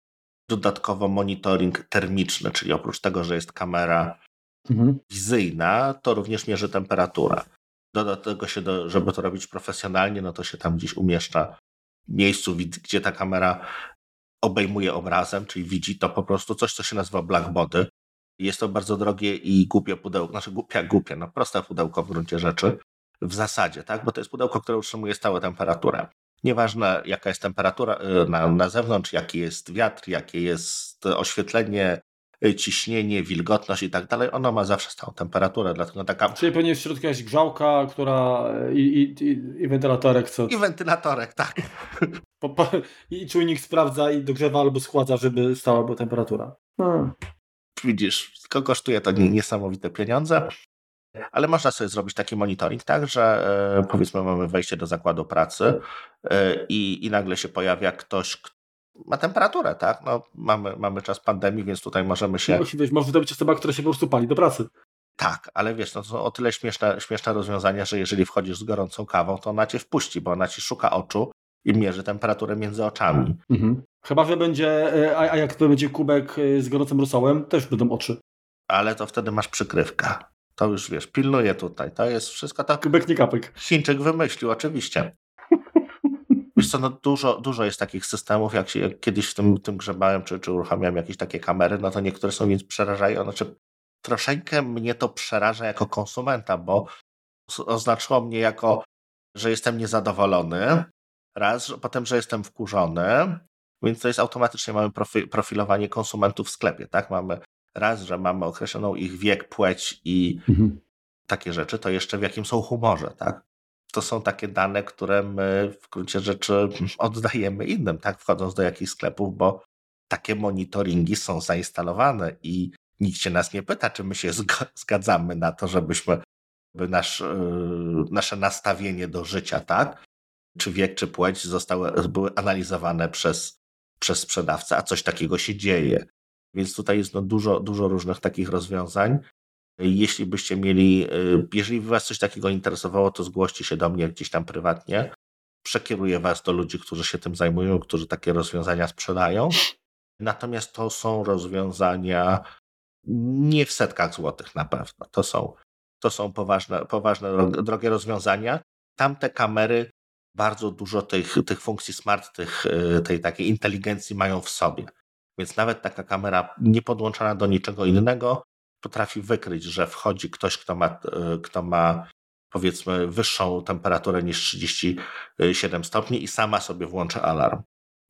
dodatkowo monitoring termiczny, czyli oprócz tego, że jest kamera mhm. wizyjna, to również mierzy temperaturę. Do tego się, do, żeby to robić profesjonalnie, no to się tam gdzieś umieszcza miejscu, gdzie ta kamera obejmuje obrazem, czyli widzi to po prostu coś, co się nazywa black body. Jest to bardzo drogie i głupie pudełko, znaczy głupia, głupie, no proste pudełko w gruncie rzeczy, w zasadzie, tak, bo to jest pudełko, które utrzymuje stałą temperaturę. Nieważne jaka jest temperatura y, na, na zewnątrz, jaki jest wiatr, jakie jest oświetlenie, ciśnienie, wilgotność i tak dalej, ono ma zawsze stałą temperaturę, dlatego taka... Czyli pewnie w środku jakaś grzałka, która i, i, i wentylatorek, co... I wentylatorek, tak. Po, po, I czujnik sprawdza i dogrzewa albo schładza, żeby stała była temperatura. Hmm. Widzisz, tylko kosztuje to niesamowite pieniądze. Ale można sobie zrobić taki monitoring, tak, że e, powiedzmy mamy wejście do zakładu pracy e, i, i nagle się pojawia ktoś, kto ma temperaturę, tak? No, mamy, mamy czas pandemii, więc tutaj możemy się. Musi być, może to być osoba, która się po prostu pali do pracy. Tak, ale wiesz, no to są o tyle śmieszne, śmieszne rozwiązania, że jeżeli wchodzisz z gorącą kawą, to ona cię wpuści, bo ona ci szuka oczu i mierzy temperaturę między oczami. Mhm. Chyba, że będzie, e, a, a jak to będzie kubek z gorącym rosołem, też będą oczy. Ale to wtedy masz przykrywkę. To już wiesz, pilnuje tutaj. To jest wszystko tak. Kubek nie kapek. Chińczyk wymyślił, oczywiście. Wiesz co, no dużo, dużo jest takich systemów, jak, się, jak kiedyś w tym, tym grzebałem, czy, czy uruchamiałem jakieś takie kamery, no to niektóre są więc przerażają. Znaczy, troszeczkę mnie to przeraża jako konsumenta, bo oznaczyło mnie jako, że jestem niezadowolony, raz, że potem, że jestem wkurzony, więc to jest automatycznie mamy profilowanie konsumentów w sklepie, tak? Mamy raz, że mamy określoną ich wiek, płeć i mhm. takie rzeczy, to jeszcze w jakim są humorze, tak? To są takie dane, które my w gruncie rzeczy oddajemy innym, tak? Wchodząc do jakichś sklepów, bo takie monitoringi są zainstalowane i nikt się nas nie pyta, czy my się zgadzamy na to, żebyśmy by nasz, yy, nasze nastawienie do życia, tak? Czy wiek, czy płeć zostały, były analizowane przez, przez sprzedawcę, a coś takiego się dzieje. Więc tutaj jest no dużo, dużo różnych takich rozwiązań. Jeśli byście mieli, y, jeżeli Was coś takiego interesowało, to zgłoście się do mnie gdzieś tam prywatnie. Przekieruję Was do ludzi, którzy się tym zajmują, którzy takie rozwiązania sprzedają. Natomiast to są rozwiązania nie w setkach złotych na pewno. To są, to są poważne, poważne, drogie rozwiązania. Tamte kamery bardzo dużo tych, tych funkcji smart, tych, y, tej takiej inteligencji mają w sobie. Więc nawet taka kamera nie podłączona do niczego innego potrafi wykryć, że wchodzi ktoś, kto ma, e, kto ma powiedzmy wyższą temperaturę niż 37 stopni i sama sobie włączy alarm.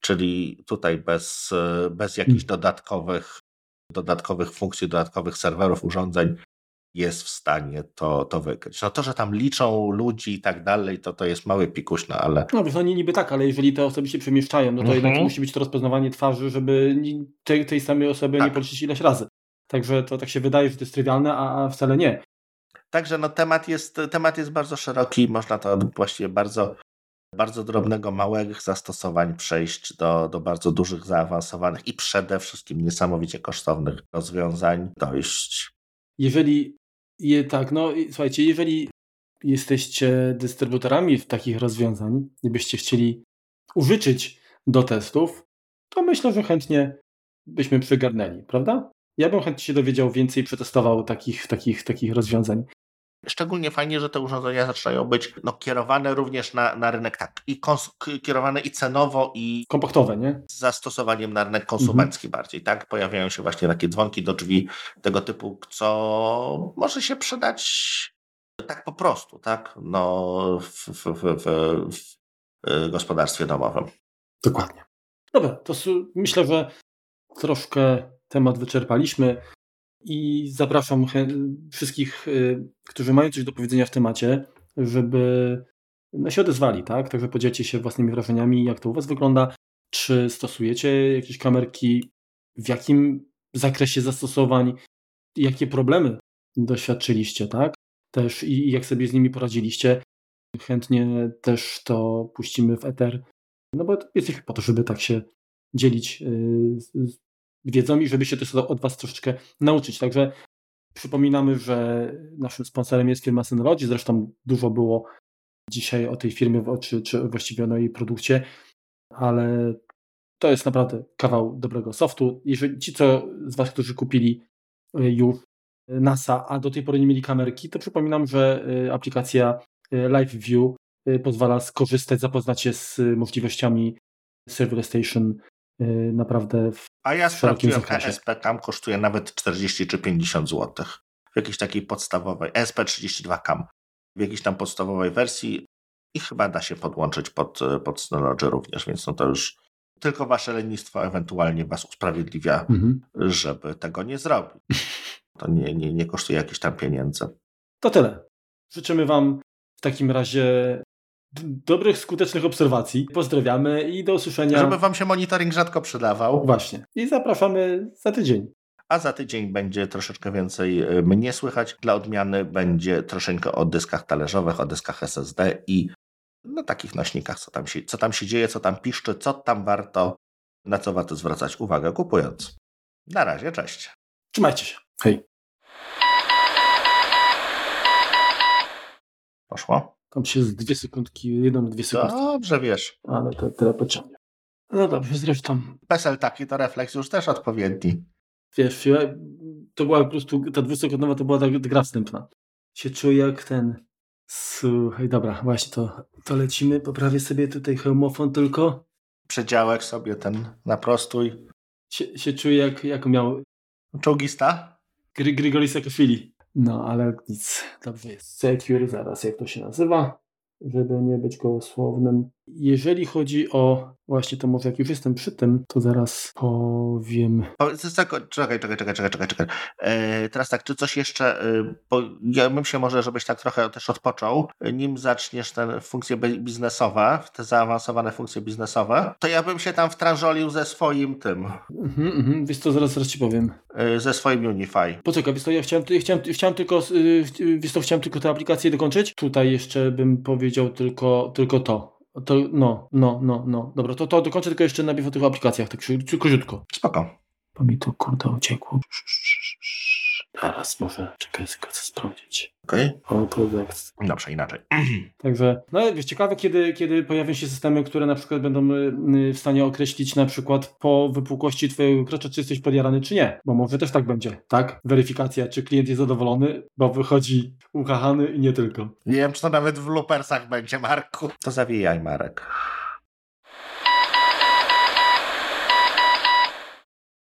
Czyli tutaj bez, e, bez jakichś hmm. dodatkowych, dodatkowych funkcji, dodatkowych serwerów, urządzeń jest w stanie to, to wykryć. No to, że tam liczą ludzi i tak dalej, to to jest mały pikuś, no ale... No wiesz, nie niby tak, ale jeżeli te osoby się przemieszczają, no to mhm. jednak musi być to rozpoznawanie twarzy, żeby tej, tej samej osoby tak. nie policzyć ileś razy. Także to tak się wydaje, że to jest trywialne, a, a wcale nie. Także no temat jest, temat jest bardzo szeroki, można to właściwie bardzo, bardzo drobnego, małych zastosowań przejść do, do bardzo dużych, zaawansowanych i przede wszystkim niesamowicie kosztownych rozwiązań dojść. Jeżeli je, tak, no słuchajcie, jeżeli jesteście dystrybutorami takich rozwiązań i byście chcieli użyczyć do testów, to myślę, że chętnie byśmy przygarnęli, prawda? Ja bym chętnie się dowiedział więcej, przetestował takich, takich, takich rozwiązań. Szczególnie fajnie, że te urządzenia zaczynają być no, kierowane również na, na rynek, tak, i kierowane i cenowo, i kompaktowe, nie? Z zastosowaniem na rynek konsumencki mhm. bardziej, tak? Pojawiają się właśnie takie dzwonki do drzwi tego typu, co może się przydać tak po prostu, tak? No, w, w, w, w y, gospodarstwie domowym. Dokładnie. Dobra, to myślę, że troszkę temat wyczerpaliśmy i zapraszam wszystkich, y, którzy mają coś do powiedzenia w temacie, żeby się odezwali, tak? Także podzielcie się własnymi wrażeniami, jak to u Was wygląda, czy stosujecie jakieś kamerki, w jakim zakresie zastosowań, jakie problemy doświadczyliście, tak? Też i, i jak sobie z nimi poradziliście. Chętnie też to puścimy w eter, no bo jesteśmy po to, żeby tak się dzielić y, wiedzą i żeby się też od Was troszeczkę nauczyć. Także przypominamy, że naszym sponsorem jest firma Synology, zresztą dużo było dzisiaj o tej firmie, czy, czy właściwie o jej produkcie, ale to jest naprawdę kawał dobrego softu. Jeżeli ci, co z Was, którzy kupili e, już NASA, a do tej pory nie mieli kamerki, to przypominam, że aplikacja Live View pozwala skorzystać, zapoznać się z możliwościami Server Station naprawdę w A ja sprawdziłem, ESP tam kosztuje nawet 40 czy 50 zł. W jakiejś takiej podstawowej, ESP32 CAM, w jakiejś tam podstawowej wersji i chyba da się podłączyć pod, pod Synology również, więc no to już tylko wasze lenistwo ewentualnie was usprawiedliwia, mhm. żeby tego nie zrobić. To nie, nie, nie kosztuje jakichś tam pieniędzy. To tyle. Życzymy wam w takim razie dobrych, skutecznych obserwacji. Pozdrawiamy i do usłyszenia. Żeby wam się monitoring rzadko przydawał. Właśnie. I zapraszamy za tydzień. A za tydzień będzie troszeczkę więcej e, mnie słychać. Dla odmiany będzie troszeczkę o dyskach talerzowych, o dyskach SSD i na takich nośnikach, co tam, się, co tam się dzieje, co tam piszczy, co tam warto, na co warto zwracać uwagę kupując. Na razie, cześć. Trzymajcie się. Hej. Poszło? Tam się z dwie sekundki, jedną, dwie sekundki. Dobrze, wiesz. Ale to tyle pociągnie. No dobrze, zresztą. PESEL taki to refleks już też odpowiedni. Wiesz, to była po prostu, ta dwusekundowa to była ta gra wstępna. Się czuję jak ten Słuchaj, dobra, właśnie to, to lecimy. Poprawię sobie tutaj hełmofon tylko. Przedziałek sobie ten naprostuj. Sie, się czuję jak, jak miał... Czołgista? Gry, Grigory Sakashvili. No, ale nic. Dobrze jest. Secure, zaraz jak to się nazywa, żeby nie być gołosłownym. Jeżeli chodzi o właśnie to może jak już jestem przy tym, to zaraz powiem. czekaj, czekaj, czekaj, czekaj, czekaj, czekaj. E, teraz tak, czy coś jeszcze, e, bo ja bym się może, żebyś tak trochę też odpoczął, nim zaczniesz te funkcje biznesowe, te zaawansowane funkcje biznesowe, to ja bym się tam wtrążolił ze swoim tym. Mhm, mhm, wiesz co, zaraz, zaraz ci powiem. E, ze swoim Unify. Poczekaj, wiesz co, ja chciałem, chciałem, chciałem tylko, wiesz co, chciałem tylko tę aplikację dokończyć. Tutaj jeszcze bym powiedział tylko, tylko to. To, no, no, no, no. Dobra, to, to dokończę tylko jeszcze najpierw o tych aplikacjach, tak króciutko. Spoko. Bo mi to kurde uciekło. Teraz może, czekaj, chcę sprawdzić. Okej. Okay. Product. Dobrze, inaczej. Także, no wiesz, ciekawe, kiedy, kiedy pojawią się systemy, które na przykład będą y, y, w stanie określić na przykład po wypukłości twojego krocza, czy jesteś podjarany, czy nie. Bo może też tak będzie, tak? Weryfikacja, czy klient jest zadowolony, bo wychodzi uchachany i nie tylko. Nie wiem, czy to nawet w loopersach będzie, Marku. To zawijaj, Marek.